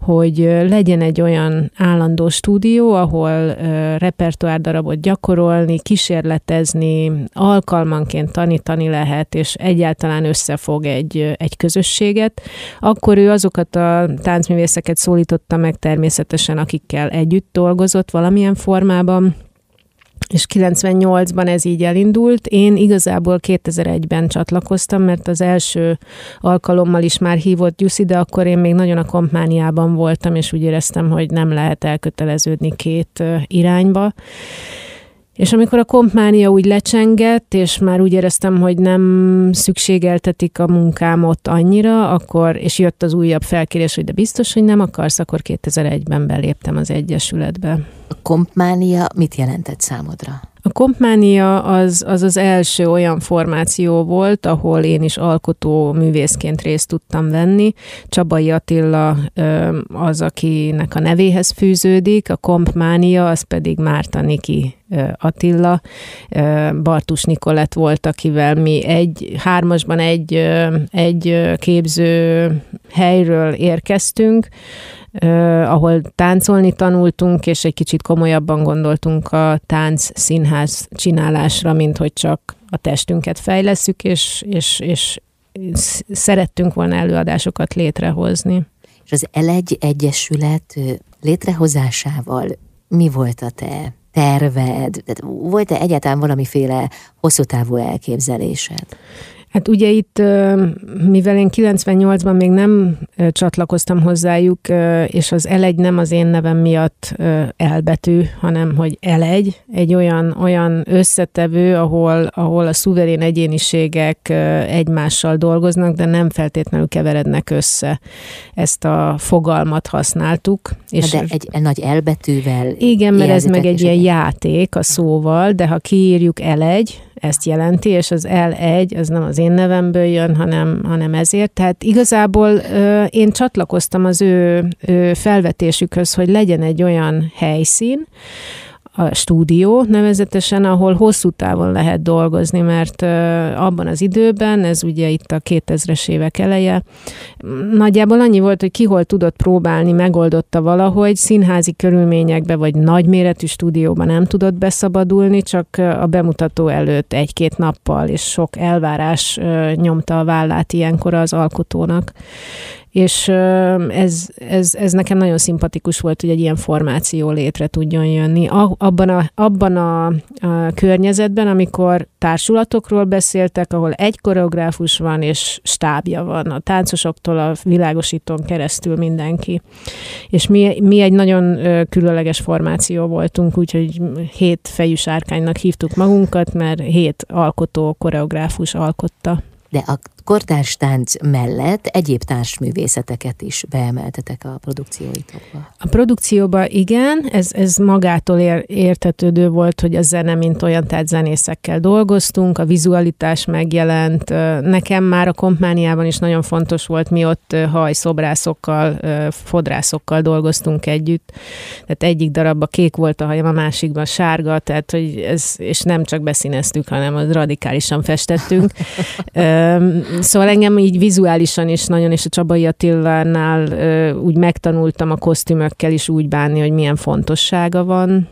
hogy legyen egy olyan állandó stúdió, ahol repertoár darabot gyakorolni, kísérletezni, alkalmanként tanítani lehet, és egyáltalán összefog egy, egy közösséget, akkor ő azokat a táncművészeket szólította meg természetesen, akikkel együtt dolgozott valamilyen formában, és 98-ban ez így elindult. Én igazából 2001-ben csatlakoztam, mert az első alkalommal is már hívott Gyuszi, de akkor én még nagyon a kompániában voltam, és úgy éreztem, hogy nem lehet elköteleződni két irányba. És amikor a kompánia úgy lecsengett, és már úgy éreztem, hogy nem szükségeltetik a munkámot annyira, akkor, és jött az újabb felkérés, hogy de biztos, hogy nem akarsz, akkor 2001-ben beléptem az Egyesületbe. A kompánia mit jelentett számodra? A Kompmánia az, az az első olyan formáció volt, ahol én is alkotó művészként részt tudtam venni. Csabai Attila az, akinek a nevéhez fűződik, a Kompmánia az pedig Márta Niki Attila, Bartus Nikolett volt, akivel mi egy hármasban egy, egy képző helyről érkeztünk, ahol táncolni tanultunk, és egy kicsit komolyabban gondoltunk a tánc színház csinálásra, mint hogy csak a testünket fejleszük, és, és, és szerettünk volna előadásokat létrehozni. És az Elegy Egyesület létrehozásával mi volt a te terved? Volt-e egyáltalán valamiféle hosszú távú elképzelésed? Hát ugye itt, mivel én 98-ban még nem csatlakoztam hozzájuk, és az elegy nem az én nevem miatt elbetű, hanem hogy elegy, egy olyan, olyan összetevő, ahol, ahol a szuverén egyéniségek egymással dolgoznak, de nem feltétlenül keverednek össze. Ezt a fogalmat használtuk. És de egy, egy nagy elbetűvel Igen, mert ez meg egy ilyen játék a szóval, de ha kiírjuk elegy, ezt jelenti, és az L1, az nem az én nevemből jön, hanem, hanem ezért. Tehát igazából ö, én csatlakoztam az ő, ő felvetésükhöz, hogy legyen egy olyan helyszín, a stúdió nevezetesen, ahol hosszú távon lehet dolgozni, mert abban az időben, ez ugye itt a 2000-es évek eleje, nagyjából annyi volt, hogy ki hol tudott próbálni, megoldotta valahogy, színházi körülményekbe vagy nagyméretű stúdióban nem tudott beszabadulni, csak a bemutató előtt egy-két nappal, és sok elvárás nyomta a vállát ilyenkor az alkotónak és ez, ez, ez nekem nagyon szimpatikus volt, hogy egy ilyen formáció létre tudjon jönni. Abban a, abban a, a környezetben, amikor társulatokról beszéltek, ahol egy koreográfus van, és stábja van, a táncosoktól a világosítón keresztül mindenki. És mi, mi egy nagyon különleges formáció voltunk, úgyhogy hét fejű sárkánynak hívtuk magunkat, mert hét alkotó, koreográfus alkotta. De a kortárs tánc mellett egyéb társművészeteket is beemeltetek a produkcióitokba. A produkcióba igen, ez, ez magától ér, értetődő volt, hogy a zene, mint olyan, tehát zenészekkel dolgoztunk, a vizualitás megjelent. Nekem már a kompániában is nagyon fontos volt, mi ott hajszobrászokkal, fodrászokkal dolgoztunk együtt. Tehát egyik darabban kék volt a hajam, a másikban sárga, tehát hogy ez, és nem csak beszíneztük, hanem az radikálisan festettünk. Szóval engem így vizuálisan is nagyon, és a Csabai Attilánál úgy megtanultam a kosztümökkel is úgy bánni, hogy milyen fontossága van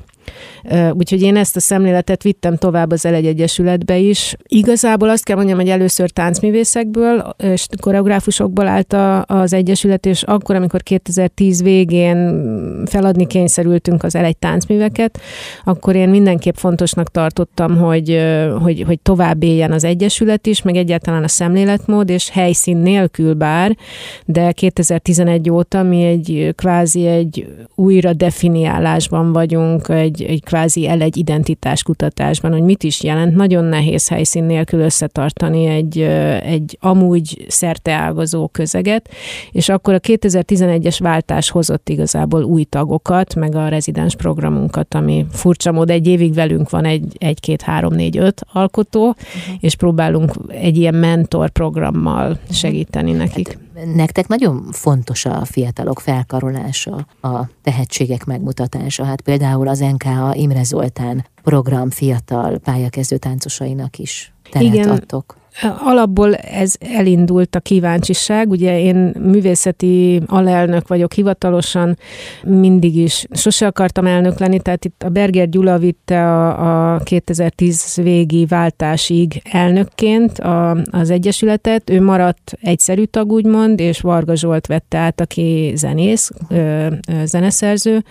Úgyhogy én ezt a szemléletet vittem tovább az Elegy Egyesületbe is. Igazából azt kell mondjam, hogy először táncművészekből és koreográfusokból állt az Egyesület, és akkor, amikor 2010 végén feladni kényszerültünk az Elegy táncműveket, akkor én mindenképp fontosnak tartottam, hogy, hogy, hogy tovább éljen az Egyesület is, meg egyáltalán a szemléletmód, és helyszín nélkül bár, de 2011 óta mi egy kvázi egy újra definiálásban vagyunk, egy, egy kvázi el egy identitáskutatásban, hogy mit is jelent. Nagyon nehéz helyszín nélkül összetartani egy, egy amúgy szerteágazó közeget, és akkor a 2011-es váltás hozott igazából új tagokat, meg a rezidens programunkat, ami furcsa mód egy évig velünk van egy, egy két, három, négy, öt alkotó, uh-huh. és próbálunk egy ilyen mentor programmal segíteni nekik. Hát nektek nagyon fontos a fiatalok felkarolása, a tehetségek megmutatása. Hát például az NKA Imre Zoltán program fiatal pályakezdő táncosainak is teret Igen. adtok. Alapból ez elindult a kíváncsiság. Ugye én művészeti alelnök vagyok hivatalosan, mindig is sose akartam elnök lenni, tehát itt a Berger Gyula vitte a, a 2010 végi váltásig elnökként a, az Egyesületet. Ő maradt egyszerű tag, úgymond, és Varga Zsolt vette át, aki zenész, ö, ö, zeneszerző,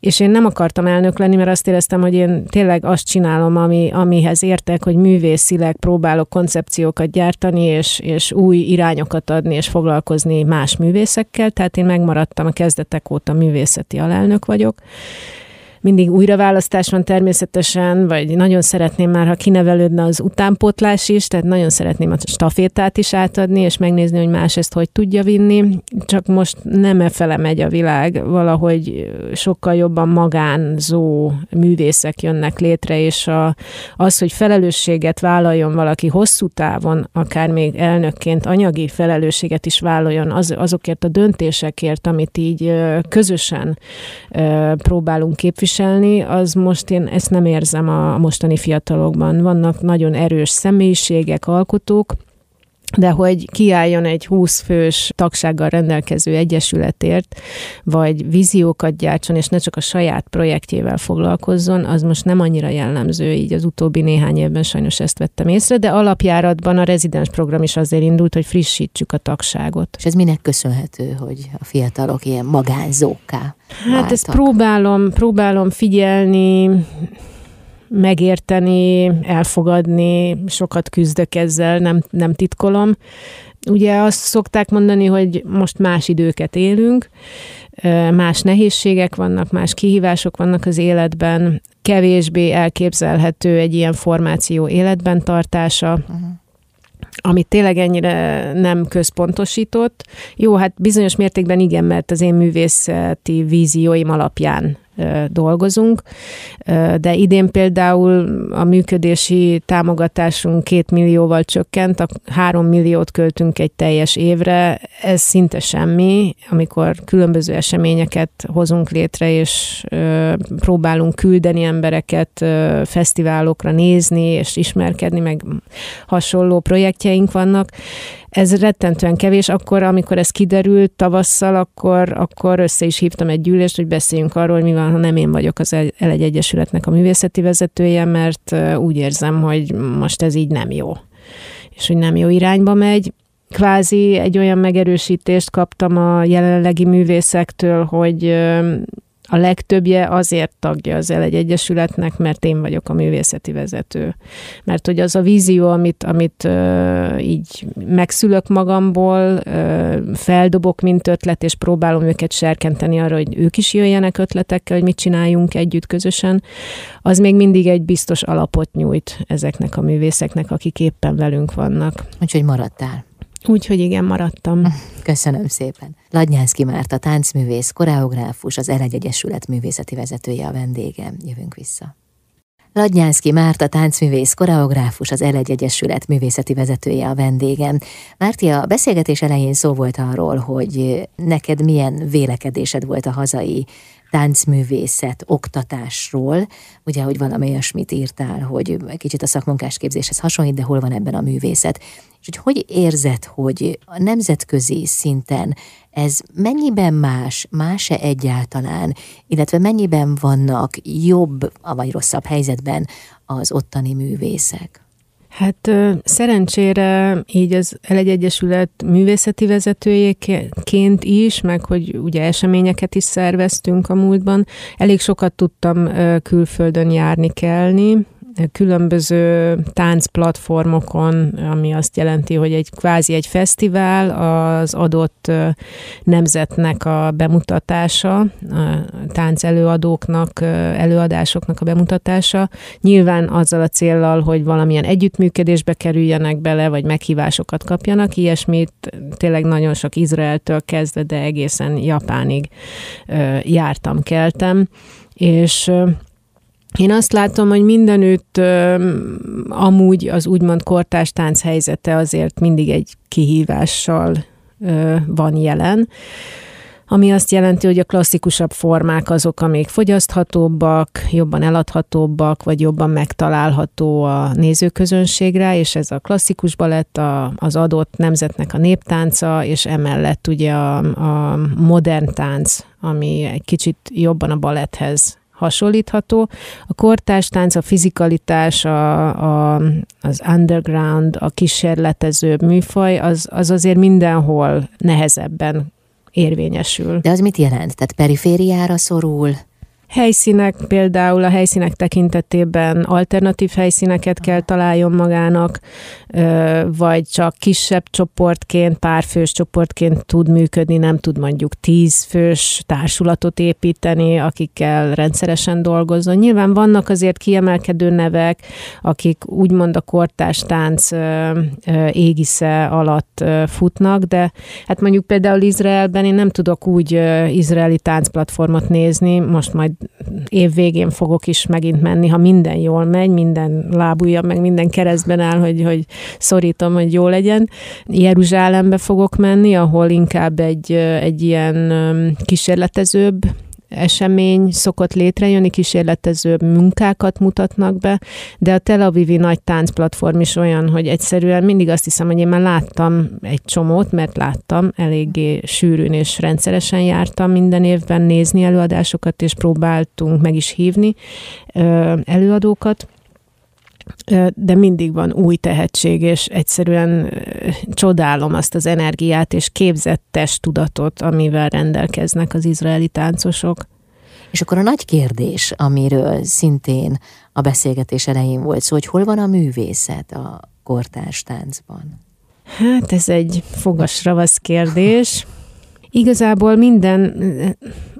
és én nem akartam elnök lenni, mert azt éreztem, hogy én tényleg azt csinálom, ami, amihez értek, hogy művészileg próbálok koncept koncepciókat gyártani, és, és új irányokat adni, és foglalkozni más művészekkel, tehát én megmaradtam a kezdetek óta művészeti alelnök vagyok, mindig újraválasztás van természetesen, vagy nagyon szeretném már, ha kinevelődne az utánpótlás is, tehát nagyon szeretném a stafétát is átadni, és megnézni, hogy más ezt hogy tudja vinni, csak most nem e fele megy a világ, valahogy sokkal jobban magánzó művészek jönnek létre, és a, az, hogy felelősséget vállaljon valaki hosszú távon, akár még elnökként anyagi felelősséget is vállaljon az, azokért a döntésekért, amit így közösen próbálunk képviselni, képviselni, az most én ezt nem érzem a mostani fiatalokban. Vannak nagyon erős személyiségek, alkotók, de hogy kiálljon egy 20 fős tagsággal rendelkező egyesületért, vagy víziókat gyártson, és ne csak a saját projektjével foglalkozzon, az most nem annyira jellemző, így az utóbbi néhány évben sajnos ezt vettem észre, de alapjáratban a rezidens program is azért indult, hogy frissítsük a tagságot. És ez minek köszönhető, hogy a fiatalok ilyen magánzókká Hát váltak? ezt próbálom, próbálom figyelni, megérteni, elfogadni, sokat küzdök ezzel, nem, nem titkolom. Ugye azt szokták mondani, hogy most más időket élünk, más nehézségek vannak, más kihívások vannak az életben, kevésbé elképzelhető egy ilyen formáció életben tartása. Uh-huh amit tényleg ennyire nem központosított. Jó, hát bizonyos mértékben igen, mert az én művészeti vízióim alapján dolgozunk, de idén például a működési támogatásunk két millióval csökkent, a három milliót költünk egy teljes évre, ez szinte semmi, amikor különböző eseményeket hozunk létre, és próbálunk küldeni embereket fesztiválokra nézni, és ismerkedni, meg hasonló projektjeink vannak. Ez rettentően kevés. Akkor, amikor ez kiderült tavasszal, akkor, akkor össze is hívtam egy gyűlést, hogy beszéljünk arról, hogy mi van, ha nem én vagyok az L1 Egyesületnek a művészeti vezetője, mert úgy érzem, hogy most ez így nem jó és hogy nem jó irányba megy kvázi egy olyan megerősítést kaptam a jelenlegi művészektől, hogy a legtöbbje azért tagja az L1 Egyesületnek, mert én vagyok a művészeti vezető. Mert hogy az a vízió, amit, amit uh, így megszülök magamból, uh, feldobok, mint ötlet, és próbálom őket serkenteni arra, hogy ők is jöjjenek ötletekkel, hogy mit csináljunk együtt közösen, az még mindig egy biztos alapot nyújt ezeknek a művészeknek, akik éppen velünk vannak. Úgyhogy maradtál. Úgyhogy igen, maradtam. Köszönöm szépen. Ladnyánszki Márta, táncművész, koreográfus, az Elegy Egyesület művészeti vezetője a vendégem. Jövünk vissza. Ladnyánszki Márta, táncművész, koreográfus, az Elegy Egyesület művészeti vezetője a vendégem. Márti, a beszélgetés elején szó volt arról, hogy neked milyen vélekedésed volt a hazai táncművészet oktatásról, ugye, hogy valami olyasmit írtál, hogy kicsit a szakmunkásképzéshez hasonlít, de hol van ebben a művészet. És hogy hogy érzed, hogy a nemzetközi szinten ez mennyiben más, más-e egyáltalán, illetve mennyiben vannak jobb vagy rosszabb helyzetben az ottani művészek? Hát szerencsére így az Elegy Egyesület művészeti vezetőjéként is, meg hogy ugye eseményeket is szerveztünk a múltban, elég sokat tudtam külföldön járni kelni, különböző táncplatformokon, ami azt jelenti, hogy egy kvázi egy fesztivál az adott nemzetnek a bemutatása, a tánc előadóknak, előadásoknak a bemutatása. Nyilván azzal a céllal, hogy valamilyen együttműködésbe kerüljenek bele, vagy meghívásokat kapjanak. Ilyesmit tényleg nagyon sok Izraeltől kezdve, de egészen Japánig jártam, keltem. És én azt látom, hogy mindenütt amúgy az úgymond kortás tánc helyzete azért mindig egy kihívással van jelen, ami azt jelenti, hogy a klasszikusabb formák azok, amik fogyaszthatóbbak, jobban eladhatóbbak, vagy jobban megtalálható a nézőközönségre, és ez a klasszikus balett a, az adott nemzetnek a néptánca, és emellett ugye a, a modern tánc, ami egy kicsit jobban a baletthez hasonlítható. A kortárs tánc, a fizikalitás, a, a, az underground, a kísérletezőbb műfaj, az, az azért mindenhol nehezebben érvényesül. De az mit jelent? Tehát perifériára szorul? Helyszínek, például a helyszínek tekintetében alternatív helyszíneket kell találjon magának, vagy csak kisebb csoportként, párfős csoportként tud működni, nem tud mondjuk tízfős társulatot építeni, akikkel rendszeresen dolgozzon. Nyilván vannak azért kiemelkedő nevek, akik úgymond a kortás tánc égisze alatt futnak, de hát mondjuk például Izraelben én nem tudok úgy izraeli táncplatformot nézni, most majd év végén fogok is megint menni, ha minden jól megy, minden lábúja, meg minden keresztben áll, hogy, hogy szorítom, hogy jó legyen. Jeruzsálembe fogok menni, ahol inkább egy, egy ilyen kísérletezőbb esemény szokott létrejönni, kísérletező munkákat mutatnak be, de a Tel Avivi nagy táncplatform is olyan, hogy egyszerűen mindig azt hiszem, hogy én már láttam egy csomót, mert láttam, eléggé sűrűn és rendszeresen jártam minden évben nézni előadásokat, és próbáltunk meg is hívni előadókat, de mindig van új tehetség, és egyszerűen csodálom azt az energiát és képzett testtudatot, amivel rendelkeznek az izraeli táncosok. És akkor a nagy kérdés, amiről szintén a beszélgetés elején volt szó, hogy hol van a művészet a kortárs táncban? Hát ez egy fogas ravasz kérdés. Igazából minden,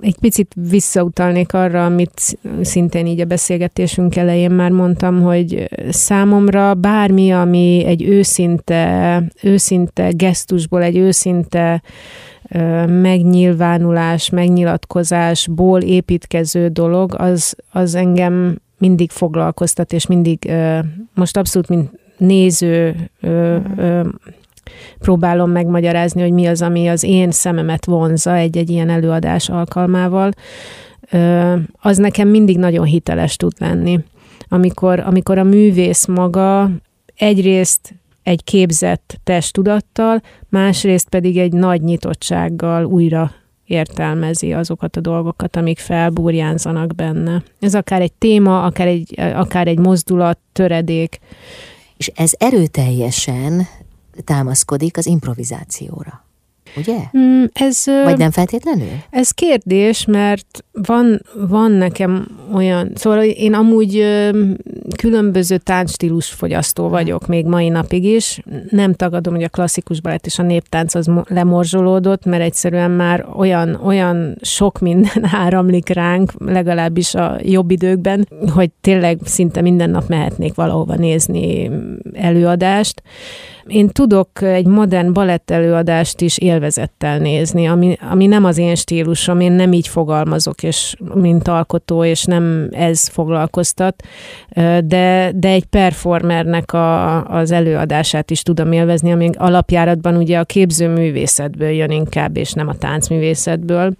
egy picit visszautalnék arra, amit szintén így a beszélgetésünk elején már mondtam, hogy számomra bármi, ami egy őszinte, őszinte gesztusból, egy őszinte megnyilvánulás, megnyilatkozásból építkező dolog, az, az engem mindig foglalkoztat, és mindig most abszolút mint néző próbálom megmagyarázni, hogy mi az, ami az én szememet vonza egy-egy ilyen előadás alkalmával, az nekem mindig nagyon hiteles tud lenni. Amikor, amikor a művész maga egyrészt egy képzett testtudattal, másrészt pedig egy nagy nyitottsággal újra értelmezi azokat a dolgokat, amik felbúrjánzanak benne. Ez akár egy téma, akár egy, akár egy mozdulat, töredék. És ez erőteljesen támaszkodik az improvizációra. Ugye? Mm, ez, Vagy nem feltétlenül? Ez kérdés, mert van, van nekem olyan, szóval én amúgy különböző táncstílus fogyasztó vagyok még mai napig is. Nem tagadom, hogy a klasszikus balett és a néptánc az lemorzsolódott, mert egyszerűen már olyan, olyan sok minden áramlik ránk, legalábbis a jobb időkben, hogy tényleg szinte minden nap mehetnék valahova nézni előadást. Én tudok egy modern balett előadást is élvezettel nézni, ami, ami nem az én stílusom, én nem így fogalmazok, és mint alkotó, és nem ez foglalkoztat, de, de egy performernek a, az előadását is tudom élvezni, ami alapjáratban ugye a képzőművészetből jön inkább, és nem a táncművészetből.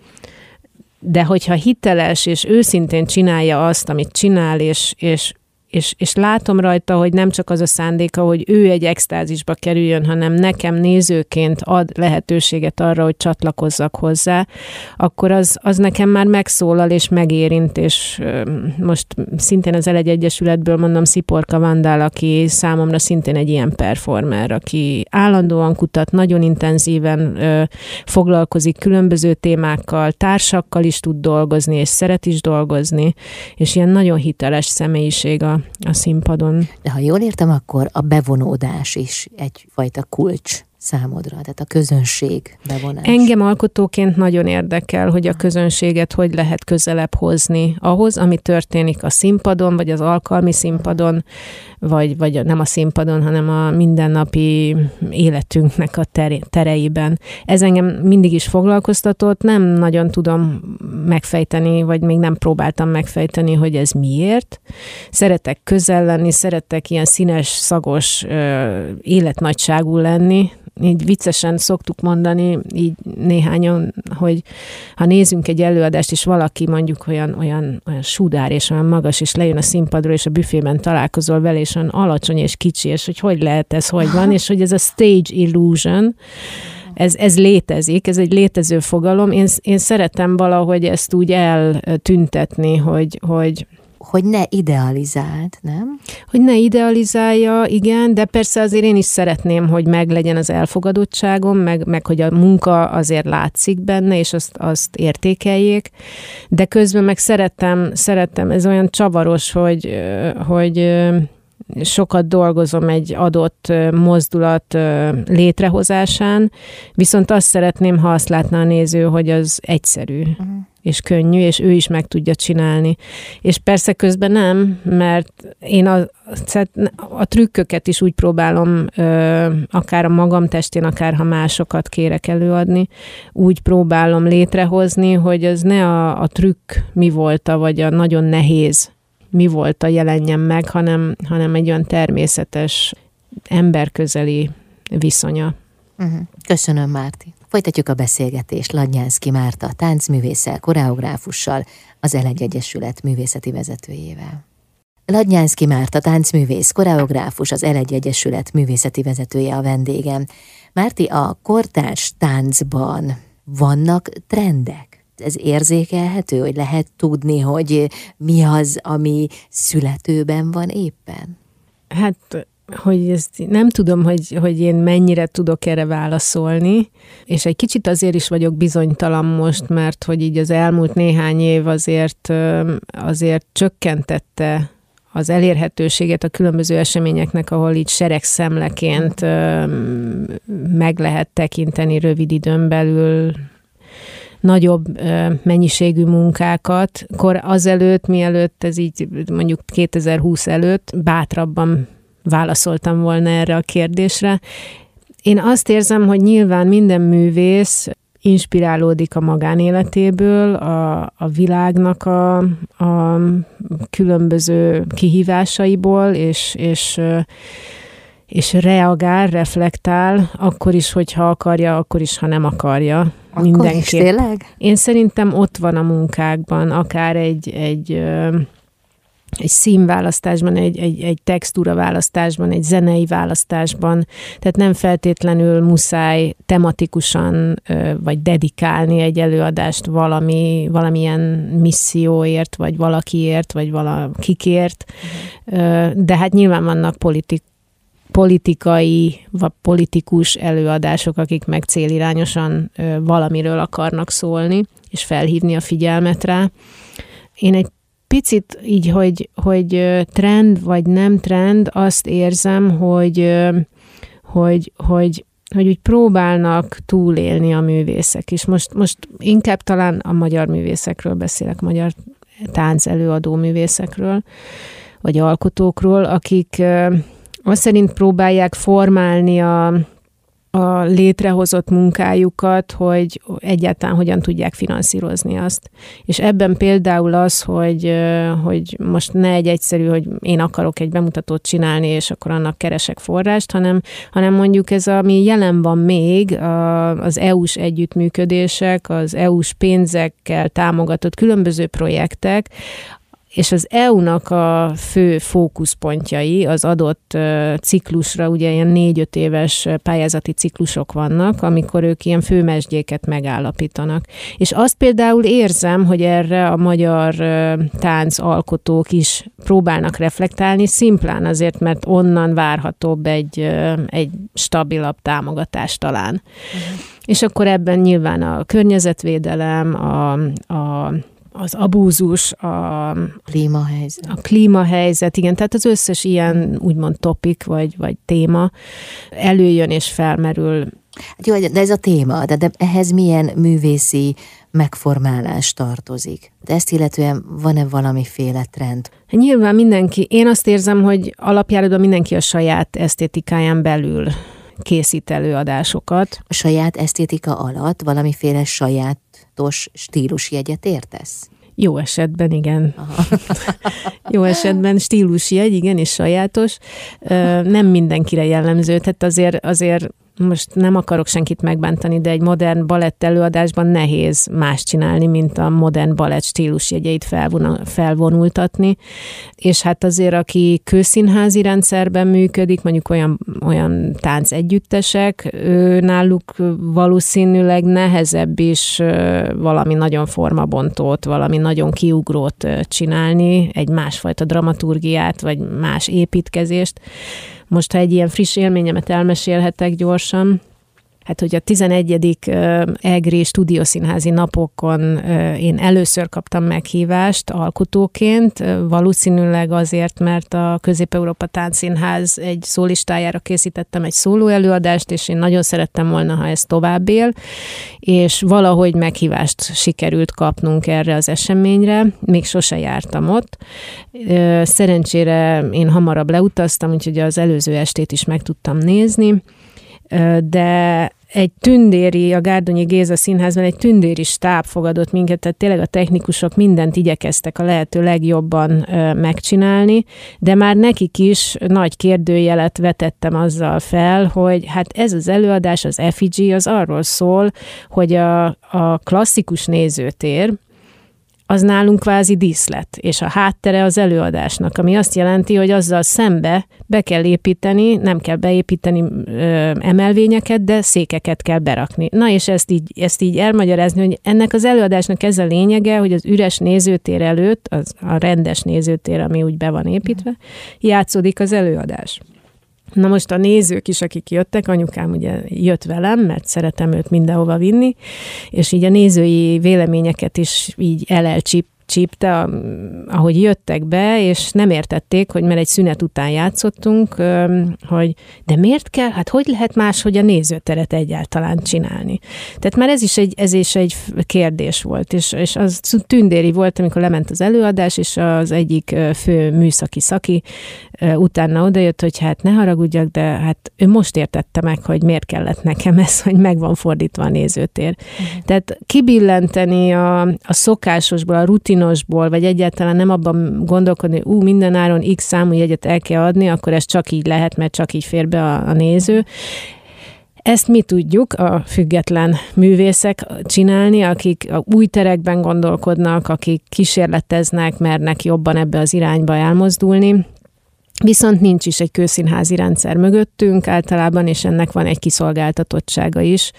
De hogyha hiteles és őszintén csinálja azt, amit csinál, és, és és, és látom rajta, hogy nem csak az a szándéka, hogy ő egy extázisba kerüljön, hanem nekem nézőként ad lehetőséget arra, hogy csatlakozzak hozzá, akkor az, az nekem már megszólal és megérint, és most szintén az Elegy Egyesületből mondom Sziporka Vandál, aki számomra szintén egy ilyen performer, aki állandóan kutat, nagyon intenzíven ö, foglalkozik különböző témákkal, társakkal is tud dolgozni, és szeret is dolgozni, és ilyen nagyon hiteles személyiség a, a színpadon. De ha jól értem, akkor a bevonódás is egyfajta kulcs számodra, tehát a közönség bevonás? Engem alkotóként nagyon érdekel, hogy a közönséget hogy lehet közelebb hozni ahhoz, ami történik a színpadon, vagy az alkalmi színpadon, vagy, vagy nem a színpadon, hanem a mindennapi életünknek a tereiben. Ez engem mindig is foglalkoztatott, nem nagyon tudom megfejteni, vagy még nem próbáltam megfejteni, hogy ez miért. Szeretek közel lenni, szeretek ilyen színes, szagos, életnagyságú lenni, így viccesen szoktuk mondani, így néhányan, hogy ha nézünk egy előadást, és valaki mondjuk olyan, olyan, olyan sudár és olyan magas, és lejön a színpadról, és a büfében találkozol vele, és olyan alacsony és kicsi, és hogy hogy lehet ez, hogy van, és hogy ez a stage illusion, ez, ez létezik, ez egy létező fogalom. Én, én szeretem valahogy ezt úgy eltüntetni, hogy, hogy hogy ne idealizáld, nem? Hogy ne idealizálja, igen, de persze azért én is szeretném, hogy meglegyen az elfogadottságom, meg, meg hogy a munka azért látszik benne, és azt, azt értékeljék, de közben meg szeretem, szeretem, ez olyan csavaros, hogy, hogy sokat dolgozom egy adott mozdulat létrehozásán, viszont azt szeretném, ha azt látna a néző, hogy az egyszerű. Uh-huh és könnyű, és ő is meg tudja csinálni. És persze közben nem, mert én a, a trükköket is úgy próbálom, akár a magam testén, akár ha másokat kérek előadni, úgy próbálom létrehozni, hogy az ne a, a trükk mi volt, vagy a nagyon nehéz mi volt a jelenjen meg, hanem, hanem egy olyan természetes, emberközeli viszonya. Uh-huh. Köszönöm, Márti. Folytatjuk a beszélgetést Ladnyánszki Márta táncművésszel, koreográfussal, az Elegy Egyesület művészeti vezetőjével. Ladnyánszki Márta táncművész, koreográfus, az Elegy Egyesület művészeti vezetője a vendégem. Márti, a kortárs táncban vannak trendek? Ez érzékelhető, hogy lehet tudni, hogy mi az, ami születőben van éppen? Hát hogy ezt nem tudom, hogy, hogy én mennyire tudok erre válaszolni, és egy kicsit azért is vagyok bizonytalan most, mert hogy így az elmúlt néhány év azért, azért csökkentette az elérhetőséget a különböző eseményeknek, ahol így seregszemleként meg lehet tekinteni rövid időn belül nagyobb mennyiségű munkákat. Kor azelőtt, mielőtt ez így mondjuk 2020 előtt bátrabban válaszoltam volna erre a kérdésre. Én azt érzem, hogy nyilván minden művész inspirálódik a magánéletéből, a, a világnak a, a különböző kihívásaiból, és, és és reagál, reflektál, akkor is, hogyha akarja, akkor is, ha nem akarja. Akkor Mindenképp. tényleg? Én szerintem ott van a munkákban, akár egy, egy egy színválasztásban, egy, egy, egy textúra választásban, egy zenei választásban, tehát nem feltétlenül muszáj tematikusan vagy dedikálni egy előadást valami, valamilyen misszióért, vagy valakiért, vagy valakikért, uh-huh. de hát nyilván vannak politik, politikai vagy politikus előadások, akik meg célirányosan valamiről akarnak szólni, és felhívni a figyelmet rá. Én egy picit így, hogy, hogy trend vagy nem trend, azt érzem, hogy, hogy, hogy hogy úgy próbálnak túlélni a művészek is. Most, most inkább talán a magyar művészekről beszélek, magyar tánc előadó művészekről, vagy alkotókról, akik azt szerint próbálják formálni a, a létrehozott munkájukat, hogy egyáltalán hogyan tudják finanszírozni azt. És ebben például az, hogy, hogy most ne egy egyszerű, hogy én akarok egy bemutatót csinálni, és akkor annak keresek forrást, hanem, hanem mondjuk ez, ami jelen van még, az EU-s együttműködések, az EU-s pénzekkel támogatott különböző projektek, és az EU-nak a fő fókuszpontjai az adott ciklusra, ugye ilyen négy-öt éves pályázati ciklusok vannak, amikor ők ilyen főmesdjéket megállapítanak. És azt például érzem, hogy erre a magyar tánc alkotók is próbálnak reflektálni, szimplán azért, mert onnan várhatóbb egy, egy stabilabb támogatás talán. Uh-huh. És akkor ebben nyilván a környezetvédelem, a, a az abúzus, a klímahelyzet. A klímahelyzet, igen, tehát az összes ilyen úgymond topik vagy, vagy téma előjön és felmerül. Hát jó, de ez a téma, de, de ehhez milyen művészi megformálás tartozik? De ezt illetően van-e valamiféle trend? Nyilván mindenki, én azt érzem, hogy alapjáradban mindenki a saját esztétikáján belül készít előadásokat. A saját esztétika alatt valamiféle sajátos stílusjegyet értesz? Jó esetben igen. Jó esetben stílusjegy, igen, és sajátos. Nem mindenkire jellemző, tehát azért, azért most nem akarok senkit megbántani, de egy modern balett előadásban nehéz más csinálni, mint a modern balett stílusjegyeit felvonultatni. És hát azért, aki kőszínházi rendszerben működik, mondjuk olyan, olyan tánc együttesek, náluk valószínűleg nehezebb is valami nagyon formabontót, valami nagyon kiugrót csinálni, egy másfajta dramaturgiát, vagy más építkezést, most, ha egy ilyen friss élményemet elmesélhetek gyorsan, Hát, hogy a 11. EGRI stúdiószínházi napokon én először kaptam meghívást alkotóként, valószínűleg azért, mert a Közép-Európa Táncszínház egy szólistájára készítettem egy szóló előadást, és én nagyon szerettem volna, ha ez tovább él, és valahogy meghívást sikerült kapnunk erre az eseményre, még sose jártam ott. Szerencsére én hamarabb leutaztam, úgyhogy az előző estét is meg tudtam nézni, de egy tündéri, a Gárdonyi Géza Színházban egy tündéri stáb fogadott minket, tehát tényleg a technikusok mindent igyekeztek a lehető legjobban megcsinálni, de már nekik is nagy kérdőjelet vetettem azzal fel, hogy hát ez az előadás, az effigy, az arról szól, hogy a, a klasszikus nézőtér, az nálunk kvázi díszlet, és a háttere az előadásnak, ami azt jelenti, hogy azzal szembe be kell építeni, nem kell beépíteni ö, emelvényeket, de székeket kell berakni. Na és ezt így, ezt így elmagyarázni, hogy ennek az előadásnak ez a lényege, hogy az üres nézőtér előtt, az a rendes nézőtér, ami úgy be van építve, játszódik az előadás. Na most a nézők is, akik jöttek, anyukám ugye jött velem, mert szeretem őt mindenhova vinni, és így a nézői véleményeket is így elelcsíp csípte, ahogy jöttek be, és nem értették, hogy mert egy szünet után játszottunk, hogy de miért kell, hát hogy lehet más, hogy a nézőteret egyáltalán csinálni. Tehát már ez is egy, ez is egy kérdés volt, és, és az tündéri volt, amikor lement az előadás, és az egyik fő műszaki szaki utána odajött, hogy hát ne haragudjak, de hát ő most értette meg, hogy miért kellett nekem ez, hogy meg van fordítva a nézőtér. Uh-huh. Tehát kibillenteni a, a szokásosból, a rutin kínosból, vagy egyáltalán nem abban gondolkodni, hogy ú, minden áron x számú jegyet el kell adni, akkor ez csak így lehet, mert csak így fér be a, a néző. Ezt mi tudjuk, a független művészek csinálni, akik új terekben gondolkodnak, akik kísérleteznek, mernek jobban ebbe az irányba elmozdulni. Viszont nincs is egy kőszínházi rendszer mögöttünk általában, és ennek van egy kiszolgáltatottsága is.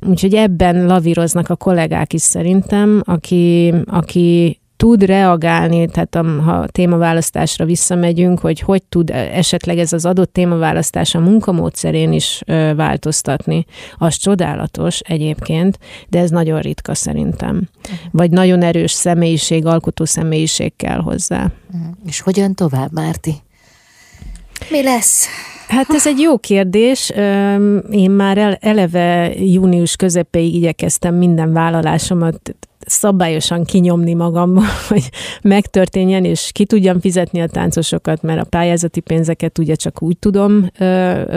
Úgyhogy ebben lavíroznak a kollégák is szerintem, aki, aki tud reagálni, tehát a, ha témaválasztásra visszamegyünk, hogy hogy tud esetleg ez az adott témaválasztás a munkamódszerén is ö, változtatni. Az csodálatos egyébként, de ez nagyon ritka szerintem. Vagy nagyon erős személyiség, alkotó személyiség kell hozzá. És hogyan tovább, Márti? Mi lesz? Hát ez egy jó kérdés. Én már eleve június közepéig igyekeztem minden vállalásomat szabályosan kinyomni magamból, hogy megtörténjen, és ki tudjam fizetni a táncosokat, mert a pályázati pénzeket ugye csak úgy tudom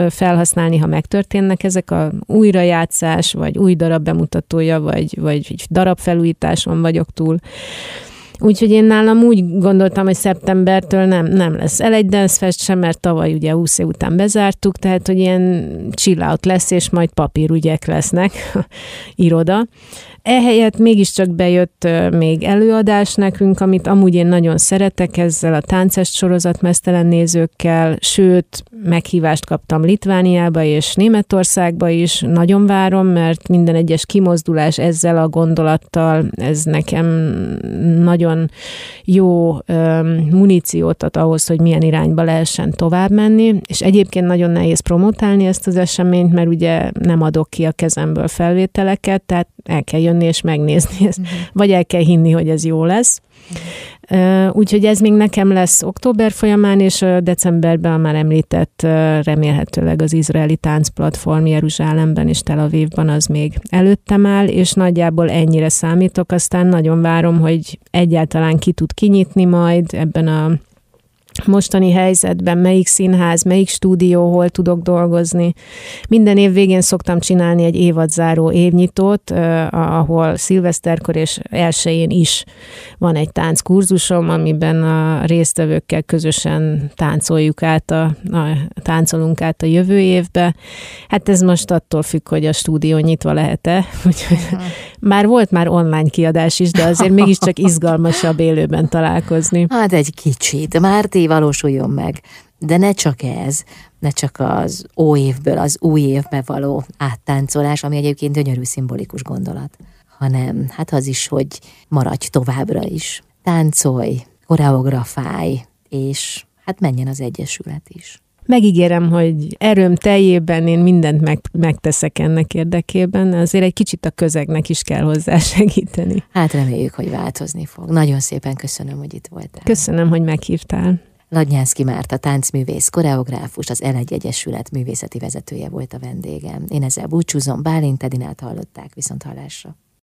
felhasználni, ha megtörténnek ezek a újrajátszás, vagy új darab bemutatója, vagy, vagy darabfelújításon vagyok túl. Úgyhogy én nálam úgy gondoltam, hogy szeptembertől nem, nem lesz el egy Dance Fest sem, mert tavaly ugye 20 év után bezártuk, tehát hogy ilyen chill lesz, és majd papírügyek lesznek, iroda. Ehelyett mégiscsak bejött még előadás nekünk, amit amúgy én nagyon szeretek ezzel a táncest sorozat mesztelen nézőkkel, sőt, meghívást kaptam Litvániába és Németországba is. Nagyon várom, mert minden egyes kimozdulás ezzel a gondolattal, ez nekem nagyon jó muníciót ad ahhoz, hogy milyen irányba lehessen tovább menni, és egyébként nagyon nehéz promotálni ezt az eseményt, mert ugye nem adok ki a kezemből felvételeket, tehát el kell jönni és megnézni ezt, uh-huh. vagy el kell hinni, hogy ez jó lesz. Úgyhogy ez még nekem lesz október folyamán, és decemberben már említett remélhetőleg az izraeli táncplatform Jeruzsálemben és Tel Avivban az még előttem áll, és nagyjából ennyire számítok, aztán nagyon várom, hogy egyáltalán ki tud kinyitni majd ebben a mostani helyzetben, melyik színház, melyik stúdió, hol tudok dolgozni. Minden év végén szoktam csinálni egy évadzáró évnyitót, ahol szilveszterkor és elsőjén is van egy tánckurzusom, amiben a résztvevőkkel közösen táncoljuk át a, a, táncolunk át a jövő évbe. Hát ez most attól függ, hogy a stúdió nyitva lehet-e. Úgyhogy már volt már online kiadás is, de azért mégiscsak izgalmasabb élőben találkozni. Hát egy kicsit. Márti, valósuljon meg. De ne csak ez, ne csak az óévből az új évbe való áttáncolás, ami egyébként gyönyörű szimbolikus gondolat, hanem hát az is, hogy maradj továbbra is. Táncolj, koreografálj, és hát menjen az Egyesület is. Megígérem, hogy erőm teljében én mindent meg, megteszek ennek érdekében, azért egy kicsit a közegnek is kell hozzá segíteni. Hát reméljük, hogy változni fog. Nagyon szépen köszönöm, hogy itt voltál. Köszönöm, hogy meghívtál. Ladnyánszki Márta táncművész, koreográfus, az L1 Egyesület művészeti vezetője volt a vendégem. Én ezzel búcsúzom, Bálint Edinát hallották, viszont hallásra.